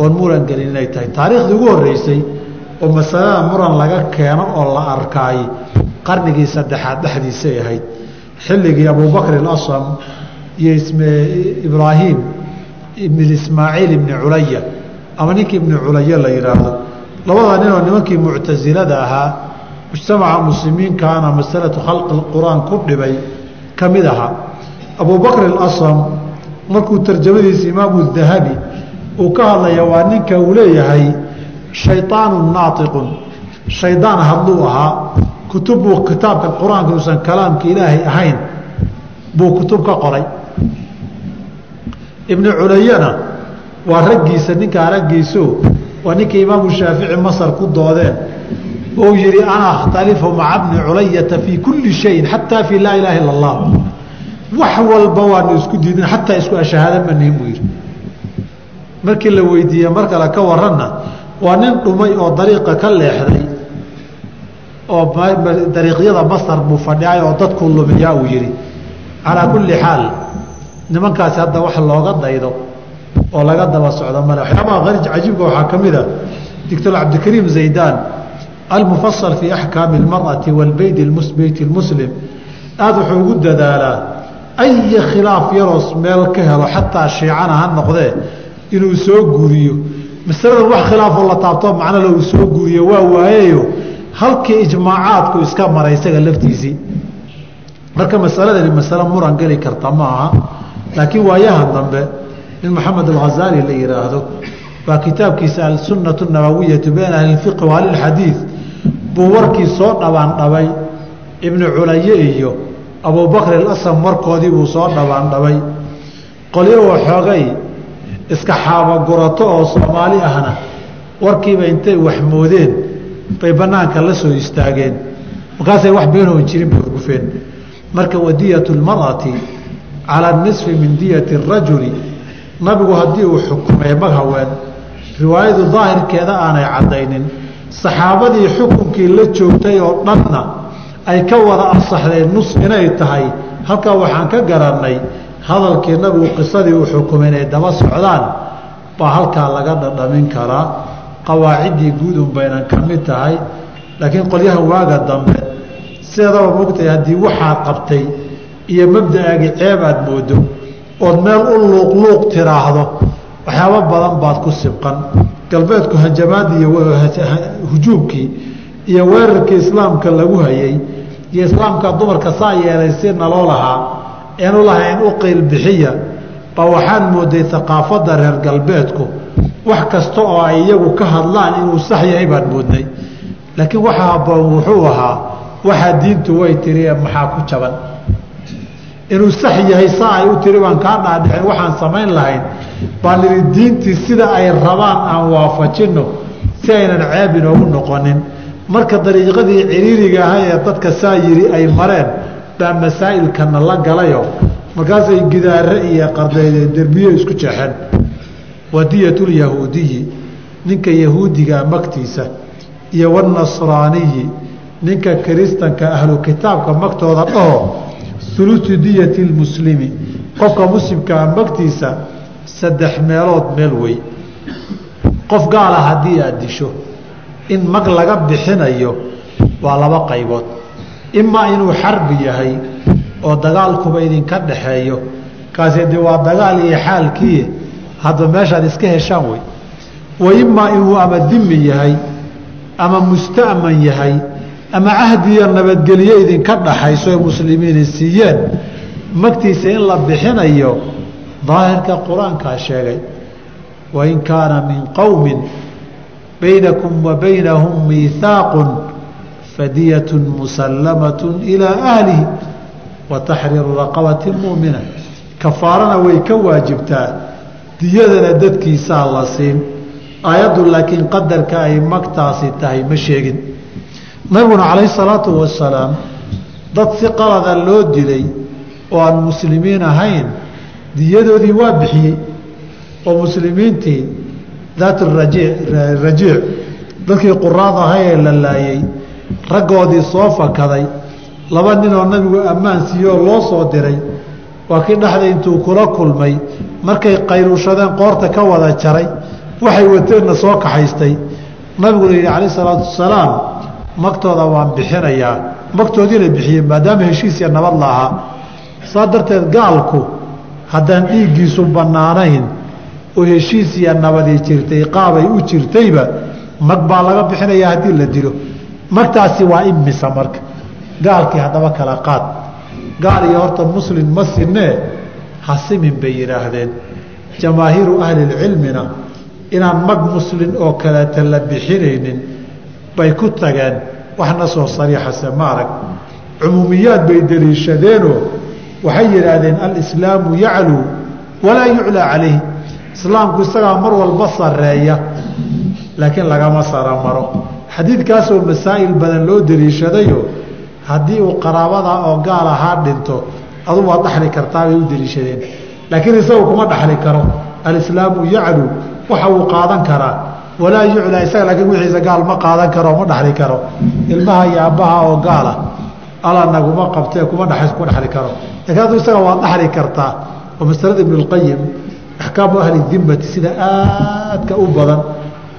oon muran gelin inay tahay taariikhdii ugu horeysay oo masalada muran laga keeno oo la arkaay qarnigii saddexaad dhexdiisay ahayd xilligii abubakr اlasam iyo ibraahim ibn ismaaciil ibni culaya ama ninkii ibni culaya la yidhaahdo labada ninoo nimankii muctasilada ahaa mujtamaca muslimiinkaana masalatu khalqi qur'aan ku dhibay ka mid ahaa abubakr اlasam markuu tarjamadiisa imaamu dahabi uu ka hadlaya waa ninka uu leeyahay shayطaanu naaiqun shaydaan hadluu ahaa kutub buu kitaabka qur'aanka inuusan kalaamka ilaahay ahayn buu kutub ka qoray. Ibnu culayana waa raggiisa ninkaa raggiiso waa ninka imaamu shaafici masar ku doodeen. Ou yihi ana akhtalifu maca bni culayata fii kulli shayin xataa fii laa ilaha illa allah. Wax walba waanu isku diidin xataa isku ashahaada manihin buu yidhi. Markii la weydiiyey mar kale ka waranna waa nin dhumay oo dariiqa ka leexday oo dariiqyada masar buu fadhicay oo dadku lumiyaa uu yihi calaa kulli xaal nimankaasi hadda wax looga daydo oo laga daba socdo male waxyaabaha ari cajiibka waxaa ka mid a doctor cabdikariim zaydaan almufasal fii axkaami اlmarأati wاlbeyd beyti اlmuslim aada wuxuu ugu dadaalaa aya khilaaf yaroos meel ka helo xataa shiicana ha noqdee inuu soo guuriyo masalada wax khilaafoo la taabto macnole uu soo guuriyo waa waayayo halkii ijmaacaadku iska maray isaga laftiisii marka masaladani masale muran geli karta ma aha laakiin waayahan dambe nin maxamed alghazaali la yihaahdo waa kitaabkiisa alsunnatu nabawiyatu bayna ahli lfiqhi wa buu warkii soo dhabaandhabay ibnu culaye iyo abubakr alasam warkoodii buu soo dhabaandhabay qolyo waxoogay iska xaabagurato oo soomaali ahna warkiiba intay waxmoodeen bay banaanka la soo istaageen. Markaasay wax beenoon jirin bay horgufeen marka wadiyatu lmar'ati calaa nisfi min diyati rajuli nabigu haddii uu xukumay mag haween riwaayadu daahirkeeda aanay caddaynin saxaabadii xukunkii la joogtay oo dhanna ay ka wada ansaxdeen nus inay tahay halkaa waxaan ka garannay hadalkii nabigu qisadii uu xukumay inay daba socdaan baa halkaa laga dhadhamin karaa. Qawaaciddii guudun baynan ka mid tahay laakiin qolyahan waaga dambe sideedaba mogtahay haddii waxaad qabtay iyo mabda'aagi ceeb aad moodo ood meel u luuqluuq tiraahdo waxyaabo badan baad ku sibqan. Galbeedku hajamaadii iyo hujuumkii iyo weerarkii islaamka lagu hayay iyo islaamka dumarka saa yeelay si naloo lahaa eenu lahayn u qiil bixiya ba waxaan mooday haqaafadda reer galbeedku. Wax kasta oo ay iyagu ka hadlaan inuu sax yahay baan moodnay. Laakiin waxa haboon wuxuu ahaa waxaa diintu way tiri maxaa ku jaban inuu sax yahay saa ay u tiri baan kaa dhaadhicin waxaan samayn lahayn. Baan idhi diintii sida ay rabaan aan waafajinno si aynan ceeb inoogu noqonin. Marka dariiqadii ciriiriga aha ee dadka saa yiri ay mareen baa masaa'ilkana la galayo. Markaasay gidaare iyo qardeede derbiyo isku jeexeen wadiyatulyahuudiyi ninka yahuudiga magtiisa iyo wanasraaniyi ninka kiristanka ahlu kitaabka magtooda dhaho ulusu diyati lmuslimi qofka muslimkaa magtiisa saddex meelood meel wey. Qof gaala haddii aad disho in mag laga bixinayo waa laba qaybood. Imaa inuu xarbi yahay oo dagaalkuba idinka dhaxeeyo kaasi de waa dagaal iyo xaalkii hadba meeshaad iska heshaan wey. Wa imaa inuu ama dimi yahay ama musta'man yahay ama cahdiyo nabadgelyo idinka dhaxayso ee muslimiini siiyeen magtiisa in la bixinayo daahirka qur'aankaa sheegay wain kaana min qowmin baynakum wa baynahum miihaaqu fadiyatu musallamat ilaa ahlihi wa taxriiru raqabati muumina kafaarana way ka waajibtaa diyadana dadkiisaa la siin. Aayaddu laakiin qadarka ay magtaasi tahay ma sheegin nabiguna calayhi salaatu wasalaam dad si qalada loo dilay oo aan muslimiin ahayn diyadoodii waa bixiyey oo muslimiintii daat rajiic dadkii quraad ahay ee la laayey raggoodii soo fakaday laba ninoo nabigu ammaan siiyo oo loo soo diray waa kii dhexda intuu kula kulmay markay qayluushadeen qoorta ka wada jaray waxay wateenna soo kaxaystay. Nabiguna yidhi calayh salaatu wasalaam magtooda waan bixinayaa. Magtoodiina bixiyey maadaama heshiis iyo nabad la ahaa. Saa darteed gaalku haddaan dhiiggiisu bannaanayn oo heshiis iyo nabadii jirtay qaabay u jirtayba mag baa laga bixinayaa haddii la dilo. Magtaasi waa imisa marka gaalkii haddaba kala qaad. Gaal iyo horta muslim ma sinee hasimin bay yidhaahdeen. Jamaahiiru ahlilcilmina inaan mag muslin oo kaleeta la bixinaynin bay ku tageen waxna soo sariixase ma arag. Cumuumiyaad bay deliishadeenoo waxay yidhaahdeen alislaamu yacluu walaa yuclaa calayhi islaamku isagaa mar walba sareeya laakiin lagama saramaro xadiidkaasoo masaa'il badan loo deliishadayo haddii uu qaraabada oo gaal ahaa dhinto adu waad dhaxli kartaa bay u deliishadeen. Laakiin isagu kuma dhaxli karo. Alislaamu yaclu waxa uu qaadan karaa walaa yuclaa isaga laakiin wixiisa gaal ma qaadan karo ma dhaxli karo. Ilmaha iyo aabbaha oo gaala alla naguma qabtee kuma dha kuma dhaxli karo. Lakiin hadduu isaga waad dhaxli kartaa oo masalada ibn اlqayim axkaamu ahli dimmati sida aadka u badan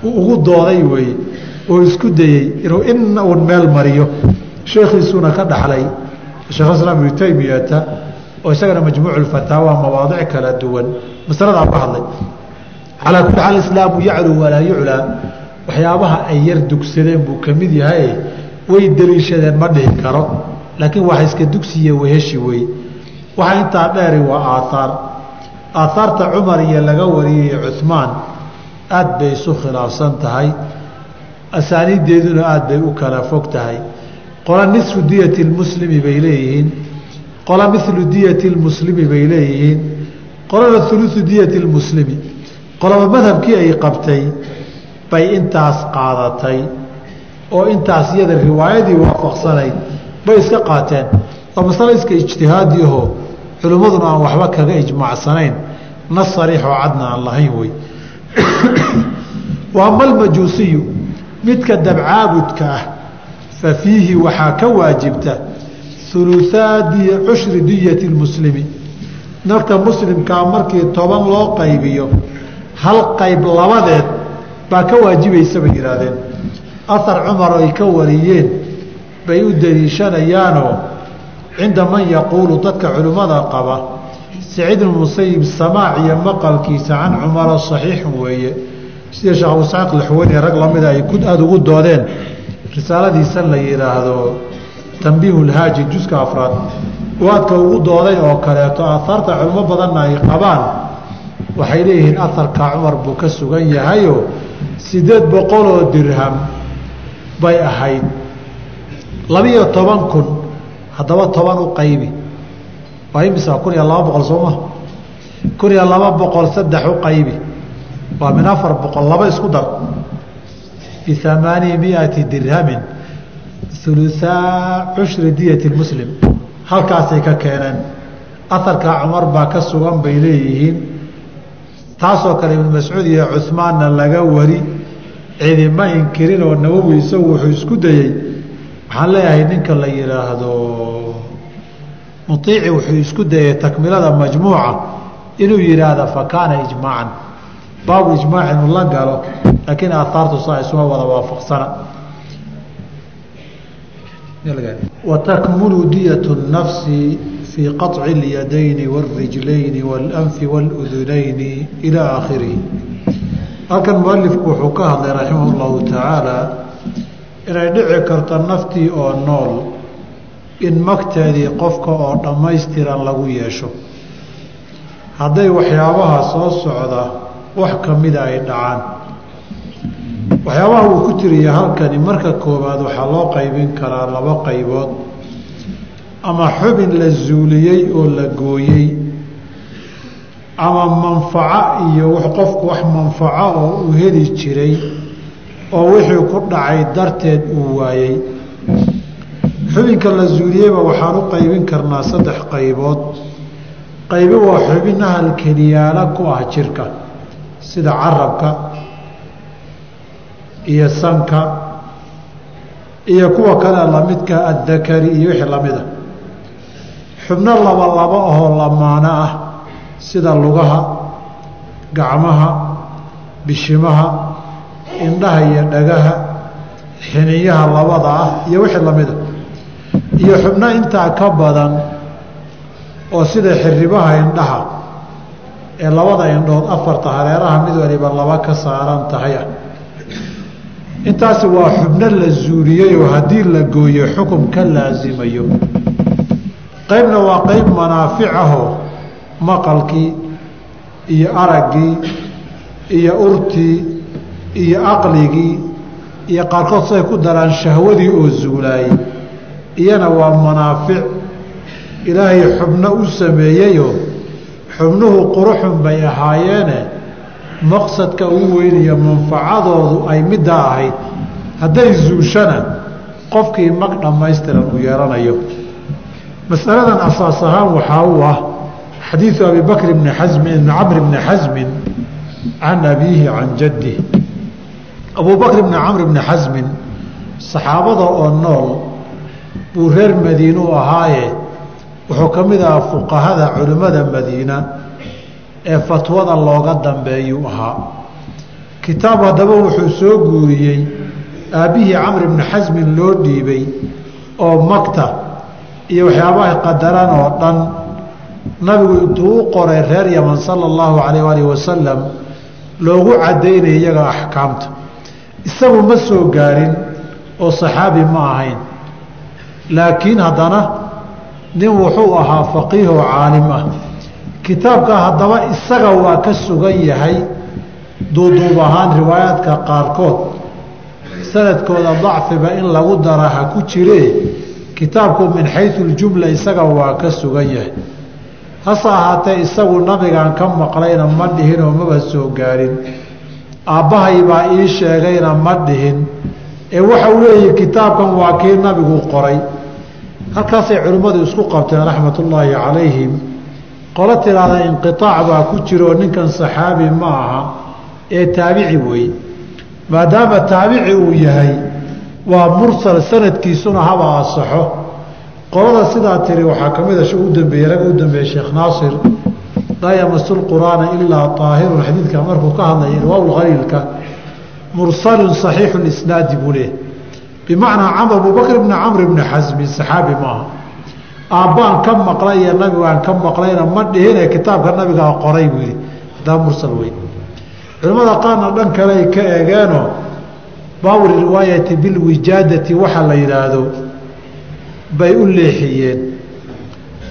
ugu dooday weeye oo isku dayey inuu ina uun meel mariyo. Sheekhiisuuna ka dhaxlay sheekh islaam ibnu taymiyata oo isagana majmuuc fataawa mawaadic kala duwan. Masaladaa ka hadlay calaa kulli xaal islaamu yaclu walaa yuclaa waxyaabaha ay yar dugsadeen buu ka mid yahay. Way deliishadeen ma dhihi karo. Laakiin waxa iska dugsiya weheshi wey. Waxa intaa dheeri waa aaaar aaaarta cumar iyo laga wariyey cumaan aad bay isu khilaafsan tahay. Asaaniiddeeduna aad bay u kala fog tahay. Qola nisfu diyati lmuslimi bay leeyihiin. Qola milu diyati lmuslimi bay leeyihiin. Qolana ulusu diyati lmuslimi qolaba madhabkii ay qabtay bay intaas qaadatay oo intaas iyada riwaayadii waafaqsanayd bay iska qaateen. Waa masale iska ijtihaadiaho culimmaduna aan waxba kaga ijmaacsanayn. Nas sariixoo cadna aan lahayn wey wa ama midka dabcaabudka ah fa fiihi waxaa ka waajibta uluaa cushri diyati lmuslimi. Nafta muslimkaa markii toban loo qaybiyo hal qayb labadeed baa ka waajibaysa bay yihaahdeen ahar cumar ay ka wariyeen bay u daliishanayaanoo cinda man yaquulu dadka culimmada qaba saciid musayib samaac iyo maqalkiisa can cumara saxiixun weeye. Sida sheekh abu saciq laxweyne rag lamida ay aada ugu doodeen? Risaaladiisa la yidhaahdo tambiihu lhaaji juska afraad. Waadka ugu dooday oo kaleeto aahaarta culimo badanna ay qabaan waxay leeyihiin aharka cumar buu ka sugan yahayo sideed boqoloo dirham bay ahayd. Labiyo toban kun haddaba toban u qaybi. Waa imisa kun iyo laba boqol sooma kun iyo laba boqol saddex u qaybi. Waa min afar boqol laba isku dar. Biamaanii miati dirhamin uluaa cushri diyati muslim. Halkaasay ka keeneen. Aharkaa cumar baa ka sugan bay leeyihiin taasoo kale ibnu mascuud iyo cumaanna laga wari cidima inkirin oo nawowi isagu wuxuu isku dayey waxaan leeyahay ninka la yidhaahdo muiici wuxuu isku dayay takmilada majmuuca inuu yidhaahda fa kaana ijmaacan. Baabu ijmaac inuu la galo laakiin aahaartu saa isuma wada waafaqsana. Watakmulu diyat nafsi fii qaطci اlyadayni wاrijlayni wاlanfi wاludunayni ilى aakhirihi halkan mualifku wuxuu ka hadlay raximah اllahu tacaala inay dhici karto naftii oo nool in magteedii qofka oo dhammaystiran lagu yeesho hadday waxyaabaha soo socda wax ka mida ay dhacaan waxyaabaha uu ku tiriya halkani marka koowaad waxaa loo qaybin karaa laba qaybood ama xubin la zuuliyey oo la gooyey ama manfaco iyo qofku wax manfaco oo uu heli jiray oo wixii ku dhacay darteed uu waayey. Xubinka la zuuliyeyba waxaan u qaybin karnaa saddex qaybood. Qaybi waa xubin ahal keliyaala ku ah jirka sida carabka iyo sanka iyo kuwa kale lamidka addakari iyo wixii lamida xubno laba labo ahoo lamaano ah sida lugaha gacmaha bishimaha indhaha iyo dhagaha xiniyaha labada ah iyo wixii lamida iyo xubno intaa ka badan oo sida xiribaha indhaha ee labada indhood afarta hareeraha mid waliba laba ka saaran tahay ah. Intaasi waa xubno la zuuliyeyoo haddii la gooyo xukum ka laasimayo qaybna waa qayb manaafic ahoo maqalkii iyo araggii iyo urtii iyo aqligii iyo qaarkood siay ku daraan shahwadii oo zuulaayey iyana waa manaafic. Ilaahay xubno u sameeyeyoo xubnuhu quruxun bay ahaayeene maqsadka ugu weyniyo manfacadoodu ay middaa ahayd. Hadday zuushana qofkii mag dhammaystiran uu yeelanayo masaladan asaas ahaan waxaa u ah xadiidu abi bakr bni xasmin ibni camr bni xasmin can abiihi can jaddih abuu bakr bni camr bni xasmin saxaabada oo nool buu reer madiine u ahaaye wuxuu ka mid ahaa fuqahada culimmada madiina ee fatwada looga dambeeyuu ahaa. Kitaab haddaba wuxuu soo guuriyey aabbihii camr bni xasmin loo dhiibay oo magta iyo waxyaabaha qadaran oo dhan nabigu intuu u qoray reer yaman sala allahu calayh aalihi wasalam loogu cadaynaya iyaga axkaamta. Isagu ma soo gaarin oo saxaabi ma ahayn. Laakiin haddana nin wuxuu ahaa faqiih oo caalim ah. Kitaabka haddaba isaga waa ka sugan yahay duuduub ahaan riwaayaadka qaarkood. Sanadkooda dacfiba in lagu dara ha ku jiree kitaabku min xayu ljumla isaga waa ka sugan yahay. Hase ahaatee isagu nabigaan ka maqlayna ma dhihinoo maba soo gaarin. Aabbahay baa ii sheegayna ma dhihin. Ee waxa uu leeyahi kitaabkan waa kii nabigu qoray. Halkaasay culimmadu isku qabteen raxmatullaahi calayhim. Qolo tidhaahda inqiaac baa ku jiroo ninkan saxaabi ma aha. Ee taabici wey maadaama taabici uu yahay waa mursal sanadkiisuna haba asaxo qolada sidaa tiri waxaa ka mida u dambeeyey rag u dambeeyey sheekh naasir laa yamasu lqur'aana ilaa aahirun xadiidka markuu ka hadlaya irwaa khaliilka mursalun saxiixu isnaadi buu leh bimacnaa camr abubakr bni camr bni xasmin saxaabi maaha aabbaan ka maqlay iyo nabigaan ka maqlayna ma dhihine kitaabka nabigaa qoray buu yihi hadaa mursal wey culimmada qaarna dhan kale ay ka eegeenoo baabu riwaayati bilwijaadati waxa la yidhaahdo bay u leexiyeen.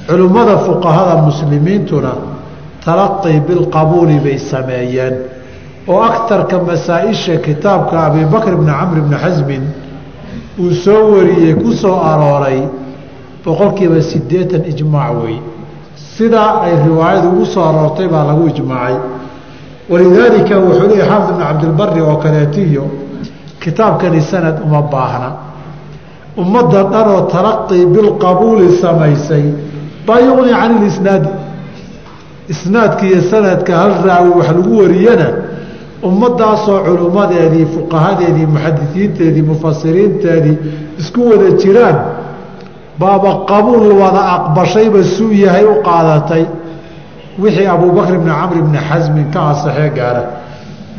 Culimmada fuqahada muslimiintuna talaqii bilqabuuli bay sameeyeen. Oo aktarka masaa-isha kitaabka abibakr bni camr bni xasmin uu soo wariyey ku soo arooray boqolkiiba siddeetan ijmaac wey. Sidaa ay riwaayadu ugu soo aroortay baa lagu ijmaacay. Walidaalika wuxuu leeyay xaafid ibn cabdilbari oo kaleetiyo kitaabkani sanad uma baahna. Ummadda dhanoo talaqii bilqabuuli samaysay baa yuqni can ilisnaadi isnaadka iyo sanadka hal raawi wax lagu wariyana ummadaasoo culummadeedii fuqahadeedii muxadisiinteedii mufasiriinteedii isku wada jiraan. Baaba qabuul wada aqbashayba suu yahay u qaadatay. Wixii abubakr bni camr bni xasmin ka asaxee gaara.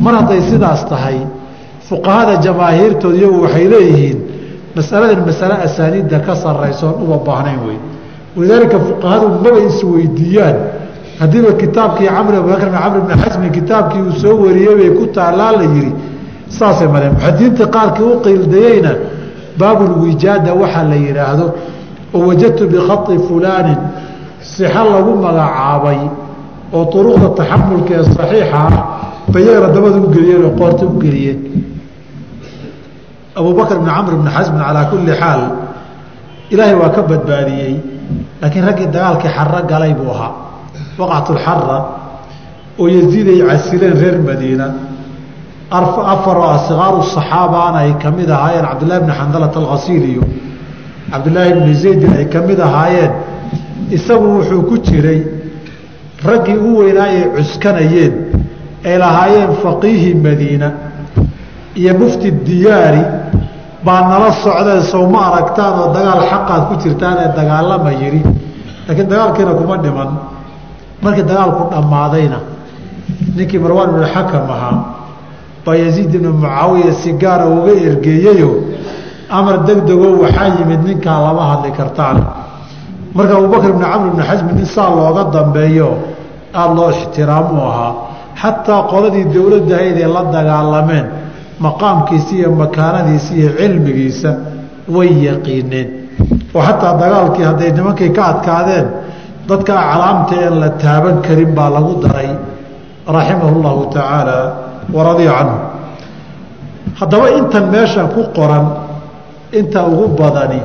Mar hadday sidaas tahay fuqahada jamaahiirtood iyagu waxay leeyihiin masaladan masale asaaniidda ka saraysoon uma baahnayn wey walidaalika fuqahadu maba isweydiiyaan. Haddiiba kitaabkii camr abubakr camr bni xasmin kitaabkii uu soo wariyey bay ku taallaa la yihi saasay mareen muxadiinta qaarkii u qiildayeyna baabulwijaada waxaa la yidhaahdo oo wajadtu bikhai fulaanin. Sixo lagu magacaabay oo uruqda taxamulka ee saxiixa ah bayagana dabada u geliyeen oo qoorta u geliyeen abubakr bn camr bni xasmin calaa kulli xaal ilaahay waa ka badbaadiyey laakiin raggii dagaalkii xarro galay buu ahaa. Waqcatulxara oo yaziid ay casileen reer madiina. Afaroo ah sikaaru saxaabaana ay ka mid ahaayeen cabdillahi bni xandalat alkhasiiliyo cabdillaahi bni zaydin ay ka mid ahaayeen. Isagu wuxuu ku jiray raggii u weynaayay cuskanayeen ay lahaayeen faqiihi madiina iyo mufti diyaari baa nala socdeen sow ma aragtaan oo dagaal xaqaad ku jirtaan ee dagaalama yidhi. Laakiin dagaalkiina kuma dhiman. Markii dagaalku dhammaadayna ninkii marwaan ibnu xakam ahaa baa yaziid ibnu mucaawiya si gaara uga ergeeyeyo amar degdegoo waxaa yimid ninkaa lama hadli kartaan. Marka abubakr ibni camr ibni xasmi nin saa looga dambeeyo aada loo ixtiraamu ahaa xataa qoladii dowladdahayd ee la dagaalameen maqaamkiisa iyo makaanadiisa iyo cilmigiisa way yaqiineen. Oo xataa dagaalkii hadday nimankii ka adkaadeen dadka aclaamta een la taaban karin baa lagu daray raximahu llahu tacaala waradiya canhu. Haddaba intan meeshan ku qoran inta ugu badani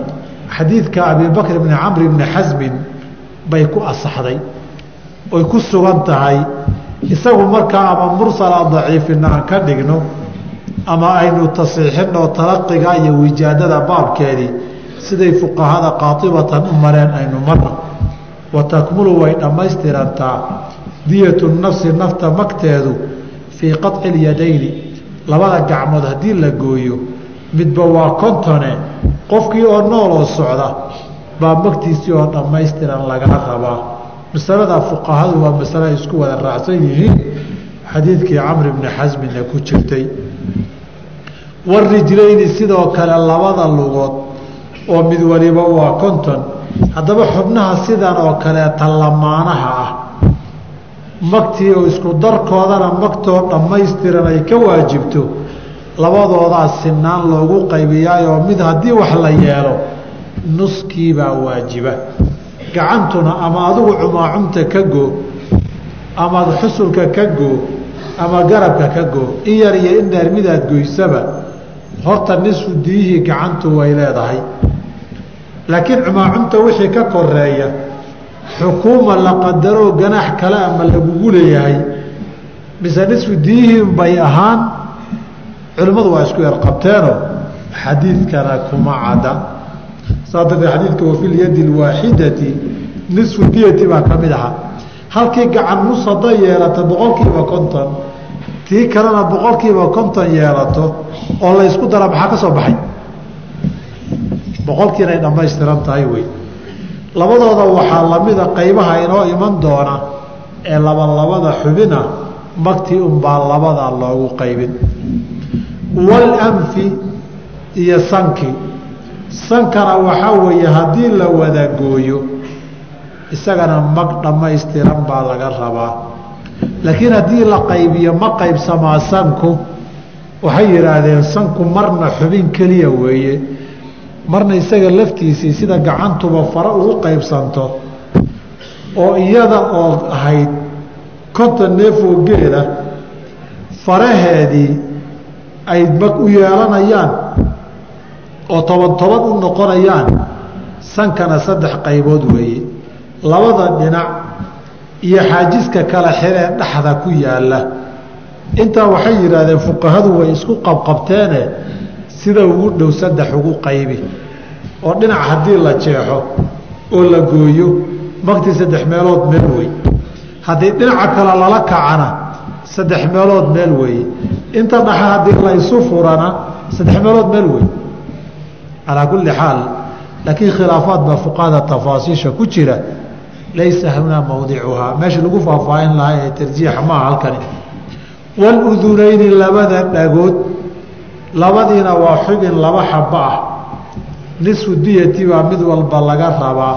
xadiidka abibakr bni camr bni xasmin bay ku asaxday oy ku sugan tahay isagu markaa ama mursala daciifina aan ka dhigno ama aynu tasiixinoo talaqiga iyo wijaadada baabkeedii siday fuqahada qaatibatan u mareen aynu marno wa takmulu way dhammaystirantaa diyatu nafsi nafta magteedu fii qaطci اlyadayni labada gacmood haddii la gooyo midba waa kontone qofkii oo nool oo socda baa magtiisii oo dhammaystiran lagaa rabaa. Masalada fuqahadu waa masale ay isku wada raacsan yihiin xadiidkii camr bni xasmina ku jirtay warijlayni sidoo kale labada lugood oo mid waliba waa konton haddaba xubnaha sidan oo kaleeta lamaanaha ah. Magtii oo isku darkoodana magtoo dhammaystiran ay ka waajibto labadoodaa sinaan loogu qaybiyaayoo mid haddii wax la yeelo nuskiibaa waajiba. Gacantuna ama adigu cumaacumta ka goo ama xusulka ka goo ama garabka ka goo in yar iyo in dheer midaad goysaba horta nisfu diyihii gacantu way leedahay. Laakiin cumaacumta wixii ka koreeya xukuuma la qadaroo ganaax kale ama lagugu leeyahay mise nisfu diyihiin bay ahaan culimmadu waa isku yar qabteenoo xadiidkana kuma cadda. Saa darteed xadiidka wafi lyadi lwaaxidati nisfu diyati baa ka mid ahaa halkii gacan nus hadday yeelato boqolkiiba konton tii kalena boqolkiiba konton yeelato oo la ysku dara maxaa ka soo baxay? Boqolkiina ay dhammaystiran tahay wey. Labadooda waxaa lamida qaybaha inoo iman doona ee labalabada xubina magtii unbaa labadaa loogu qaybin. Walanfi iyo sanki. Sankana waxaa weeye haddii la wada gooyo isagana mag dhammaystiran baa laga rabaa. Laakiin haddii la qaybiyo ma qaybsamaa sanku waxay yidhaahdeen sanku marna xubin keliya weeye. Marna isaga laftiisii sida gacantuba fara ugu qaybsanto oo iyada oo ahayd konton neefoo geela faraheedii ay mag u yeelanayaan oo toban toban u noqonayaan sankana saddex qaybood weeye labada dhinac iyo xaajiska kala xiree dhexda ku yaalla. Intaa waxay yidhaahdeen fuqahadu way isku qabqabteene sida ugu dhow saddex ugu qaybi. Oo dhinac haddii la jeexo oo la gooyo magtii saddex meelood meel wey. Haddii dhinaca kale lala kacana saddex meelood meel weeye inta dhaxa haddii laysu furana saddex meelood meel wey. Calaa kulli xaal laakiin khilaafaad baa fuqahada tafaasiisha ku jira laysa hunaa mawdicuhaa meesha lagu faahfaahin lahaa ee tarjiixa maaha halkani waludunayni labada dhagood labadiina waa xubin laba xaba ah nisfu diyati baa mid walba laga rabaa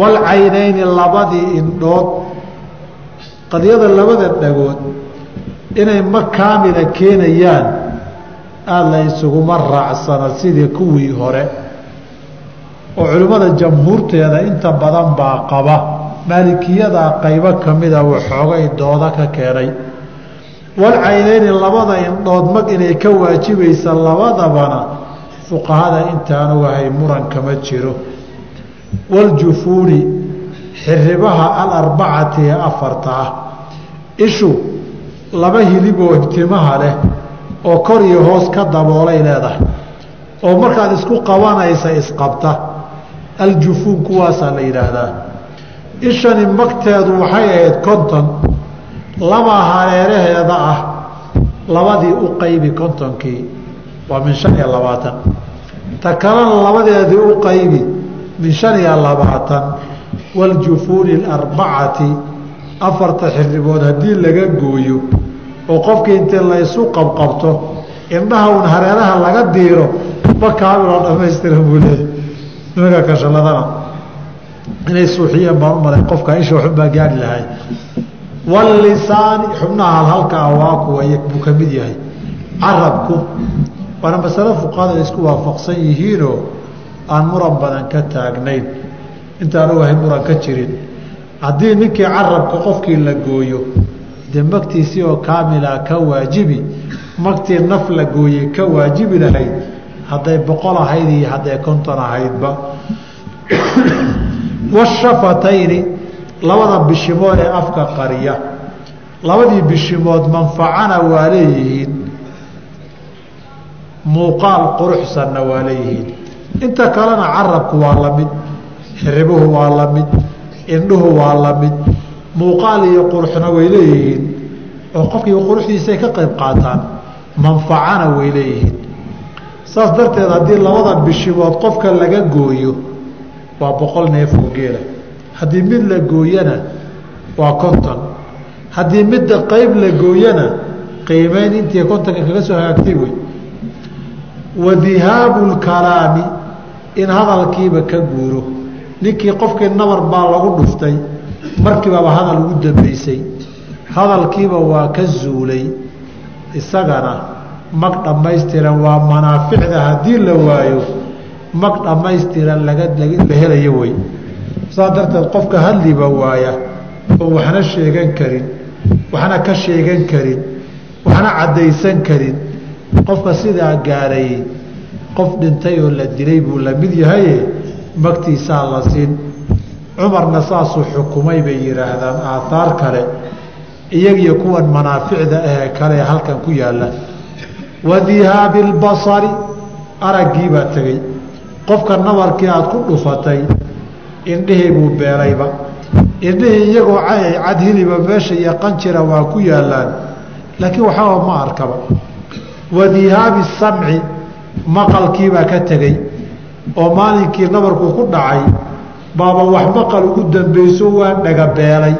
walcaynayni labadii indhood qadiyada labada dhagood inay ma kaamila keenayaan aada la isuguma raacsana sidii kuwii hore oo culimmada jamhuurteeda inta badan baa qaba. Maalikiyadaa qaybo ka mida waxoogay dooda ka keenay. Walcaynayni labada indhood mag inay ka waajibaysa labadabana fuqahada intaan ogahay muran kama jiro. Waljufuuni xiribaha alarbacati ee afarta ah. Ishu laba hiliboo timaha leh oo kor iyo hoos ka daboolay leedahay. Oo markaad isku qabanaysa isqabta aljufuun kuwaasaa la yidhaahdaa. Ishani magteedu waxay ahayd konton laba hareeraheeda ah labadii u qaybi kontonkii waa min shan iyo labaatan. Ta kalena labadeedii u qaybi min shan iyo labaatan waljufuuni alarbacati afarta xiribood haddii laga gooyo oo qofkii intii laysu qabqabto indhaha un hareeraha laga diiro ma kaamiloo dhamaystiran buu leeyahy nimanka kashaladana inay suuxiyeen baan u malay qofka isha waxunbaa gaari lahay. Walisaani xubnaha halhalka ah waa kuwa buu ka mid yahay. Carabku waana masalo fuqahada ay isku waafaqsan yihiinoo aan muran badan ka taagnayn. Intaan ogahay muran ka jirin. Haddii ninkii carabka qofkii la gooyo dee magtiisii oo kaamila ka waajibi magtii naf la gooyey ka waajibi lahayd hadday boqol ahayd iyo hadday konton ahaydba. Washafatayni labada bishimood ee afka qariya. Labadii bishimood manfacana waa leeyihiin. Muuqaal quruxsanna waa leeyihiin. Inta kalena carabku waa la mid xiribuhu waa la mid indhuhu waa la mid. Muuqaal iyo quruxna way leeyihiin. Oo qofkii quruxdiisay ka qayb qaataan manfacana way leeyihiin saas darteed haddii labada bishimood qofka laga gooyo waa boqol neef oo geela. Haddii mid la gooyana waa konton. Haddii midda qayb la gooyana qiimeyn intii kontonka kaga soo hagaagtay wey wa dihaabu lkalaami in hadalkiiba ka guuro. Ninkii qofkii nabar baa lagu dhuftay markiibaba hadal ugu dambeysay. Hadalkiiba waa ka zuulay. Isagana mag dhammaystiran waa manaaficda haddii la waayo mag dhammaystiran laga la helayo wey saas darteed qofka hadliba waaya oo waxna sheegan karin waxna ka sheegan karin waxna caddaysan karin qofka sidaa gaarayey qof dhintay oo la dilay buu la mid yahaye magtiisaa la siin. Cumarna saasuu xukumay bay yidhaahdaan aathaar kale iyagiyo kuwan manaaficda ahee kale halkan ku yaalla wa dihaabi lbasari araggiibaa tegey. Qofka nabarkii aada ku dhufatay indhihii buu beelayba indhihii iyagoo cad hiliba meesha iyo qanjira waa ku yaallaan. Laakiin waxaba ma arkaba. Wa dihaabi samci maqalkiibaa ka tegey. Oo maalinkii nabarkuu ku dhacay baaba wax maqal ugu dambeyso waa dhagabeelay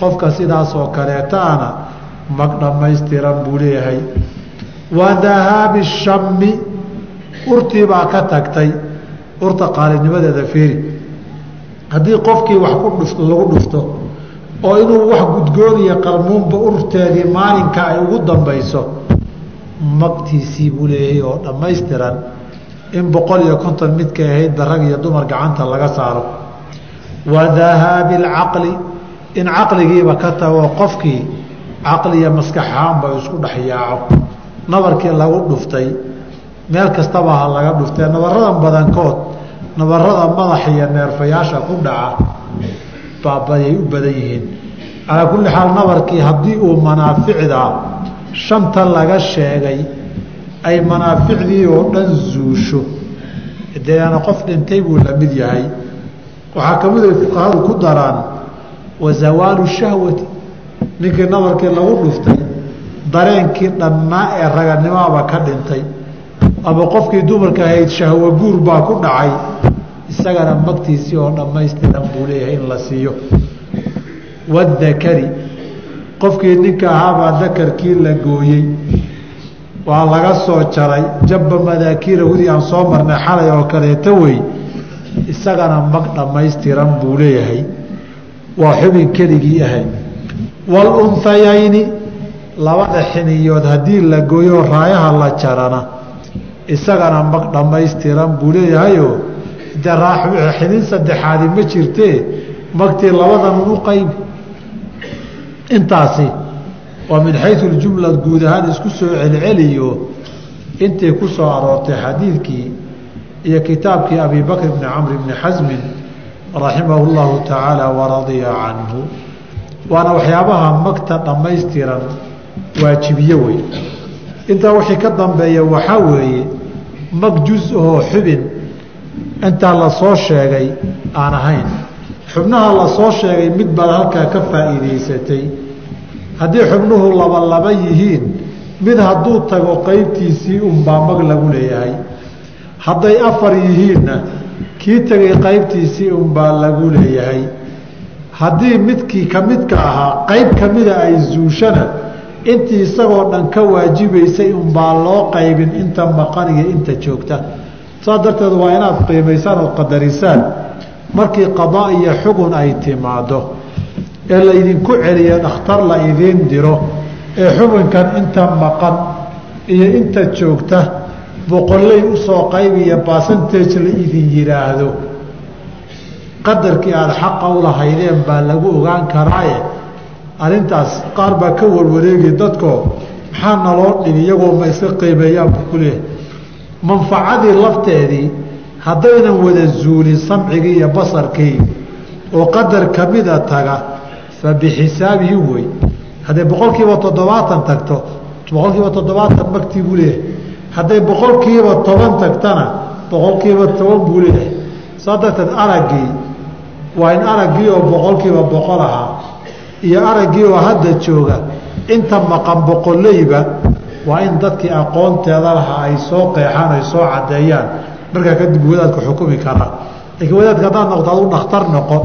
qofka sidaasoo kaleetaana mag dhammaystiran buu leeyahay wa dahaabi shammi urtiibaa ka tagtay. Urta qaalinimadeeda fiiri. Haddii qofkii wax ku lagu dhufto oo inuu wax gudgooniya qalmuunba urteedii maalinka ay ugu dambayso magtiisii buu leeyahay oo dhammaystiran in boqol iyo konton midkay ahaydba rag iyo dumar gacanta laga saaro. Wa dahaabi alcaqli in caqligiiba ka tago qofkii caqli iyo maskaxaanba isku dhex yaaco nabarkii lagu dhuftay meel kastaba ha laga dhuftee nabaradan badankood nabarada madaxa iyo neerfayaasha ku dhaca baabayay u badan yihiin. Calaa kulli xaal nabarkii haddii uu manaaficda shanta laga sheegay ay manaaficdii oo dhan zuusho. Deeana qof dhintay buu la mid yahay. Waxaa ka mid ay fuqahadu ku daraan wa zawaalu shahwati. Ninkii nabarkii lagu dhuftay dareenkii dhannaa ee raganimaaba ka dhintay. Ama qofkii dumarka ahayd shahwo guur baa ku dhacay. Isagana magtiisii oo dhammaystiran buu leeyahay in la siiyo. Wadakari qofkii ninka ahaabaa dakarkii la gooyey. Waa laga soo jaray. Jabba madaakirahudii aan soo marnay xalay oo kaleeto wey. Isagana mag dhammaystiran buu leeyahay. Waa xubin keligii ahay. Waalunhayayni labada xiniyood haddii la gooyo raayaha la jarana. Isagana mag dhammaystiran buu leeyahayoo de xinin saddexaadi ma jirtee magtii labadan u qaybi intaasi waa min xayu ljumla guud ahaan isku soo celceliyo intii ku soo aroortay xadiidkii iyo kitaabkii abi bakr bni camr bni xasmin raximahu llahu tacaala waradiya canhu. Waana waxyaabaha magta dhammaystiran waajibiye wey intaa wixii ka dambeeya waxaa weeye mag juz ahoo xubin intaa la soo sheegay aan ahayn. Xubnaha la soo sheegay mid baad halkaa ka faa'iidaysatay. Haddii xubnuhu laba laba yihiin mid hadduu tago qaybtiisii unbaa mag lagu leeyahay. Hadday afar yihiinna kii tegay qaybtiisii unbaa lagu leeyahay. Haddii midkii ka midka ahaa qayb ka mida ay zuushana intii isagoo dhan ka waajibaysay unbaa loo qaybin inta maqan iyo inta joogta. Saas darteed waa inaad qiimaysaan ood qadarisaan markii qadaa iyo xugun ay timaado ee laydinku celiyo dhakhtar la idiin diro ee xubinkan inta maqan iyo inta joogta boqolley u soo qaybiya basantage la idin yidhaahdo qadarkii aada xaqa u lahaydeen baa lagu ogaan karaaye arrintaas qaar baa ka warwareegi dadkoo maxaa naloo dhigi iyagoo ma iska qiimeeyaanku ku leehay manfacadii lafteedii haddaynan wada zuulin samcigii iyo basarkii oo qadar kamida taga fa bixisaabihi wey hadday boqol kiiba toddobaatan tagto boqol kiiba toddobaatan magtii buu leeyahay. Hadday boqol kiiba toban tagtana boqol kiiba toban buu leeyahay. Saa darteed araggii waa in araggii oo boqol kiiba boqol ahaa iyo araggii oo hadda jooga. Inta maqan boqoleyba waa in dadkii aqoonteeda lahaa ay soo qeexaan ay soo caddeeyaan. Markaa kadib wadaadku xukumi karaa laakiin wadaadka haddaad noqto aduu dhakhtar noqo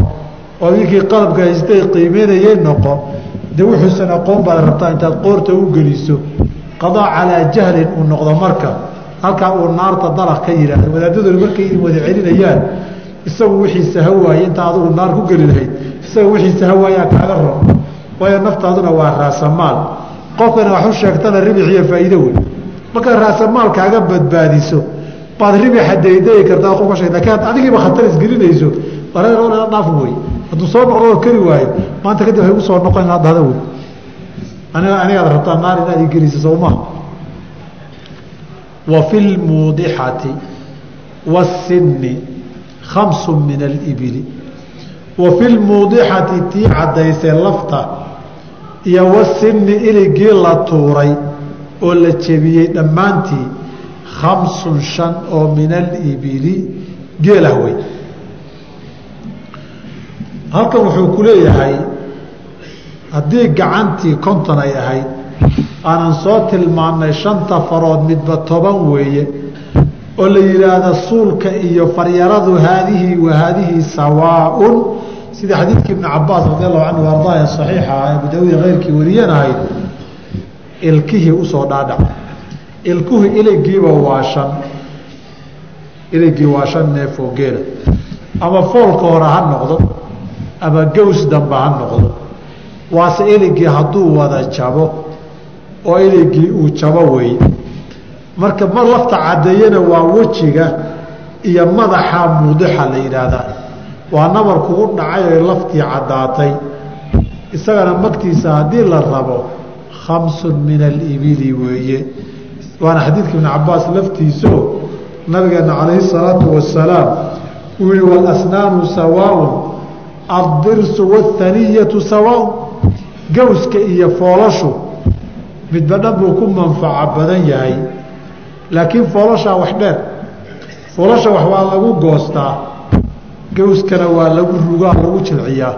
oo ninkii qalabka haystay qiimeynayeen noqo dee wuxuusan aqoon baad rabtaa intaad qoorta u geliso. Qadaa calaa jahlin uu noqdo marka. Halkaa uu naarta dalaq ka yidhaahdo wadaadaduna markay wada celinayaan isagu wixiisa hawaaye intaa adugu naar ku geli lahayd isaga wixiisa hawaayaa kaaga ro waayo naftaaduna waa raasamaal. Qofkana wax u sheegtana ribix iyo faa'iido wey markaad raasamaal kaaga badbaadiso baad ribixa daydayi kartaa qofka sheeg laakiin ad adigiiba khatar isgelinayso dhaaf wey hadduu soo noqdo keli waayo maanta kadib waxay gu noqon inaad dhahda wey aniga anigaad rabtaa naar inaad igeliso sowmaa wa fi lmuudixati wasinni khamsu min alibili wa fi lmuudixati tii caddaysay lafta iyo wasinni iligii la tuuray oo la jebiyey dhammaantii khamsun shan oo min alibili geelah wey halkan wuxuu ku leeyahay haddii gacantii konton ay ahayd aanan soo tilmaannay shanta farood midba toban weeye oo la yidhaahda suulka iyo faryaradu haadihi wa haadihi sawaaun sida xadiidkii ibni cabaas radi allahu canhu ardaaya saxiixa ah abu daawuud keyrkii wariyanahayd ilkihii u soo dhaadhac ilkuhu iligiiba waa shan iligii waa shan neefoo geela. Ama foolka hore ha noqdo ama gaws damba ha noqdo. Waase iligii hadduu wada jabo oo iligii uu jabo wey marka ma lafta caddeeyana waa wejiga iyo madaxa muudixa la yidhaahdaa waa nabar kugu dhacay oy laftii caddaatay. Isagana magtiisa haddii la rabo khamsun min alibili weeye. Waana xadiidka ibn cabaas laftiiso nabigeena calayhi salaatu wasalaam uu yihi walasnaanu sawaaun addirsu waathaniyatu sawaaun. Gawska iyo foolashu midba dhan buu ku manfaco badan yahay. Laakiin foolashaa wax dheer. Foolasha wax waa lagu goostaa gawskana waa lagu rugaa lagu jilciyaa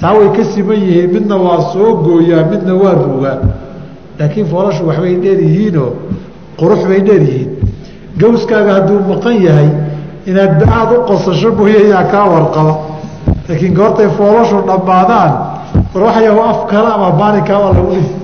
taa way ka siman yihiin midna waa soo gooyaa midna waa rugaa laakiin foolashu waxbay dheer yihiinoo qurux bay dheer yihiin. Gawskaaga hadduu maqan yahay inaad ba'aad u qosasho mooye kaa warqaba. Laakiin goortay foolashu dhammaadaan war waxyaho af kale ama baaninkaaba lagu dhihi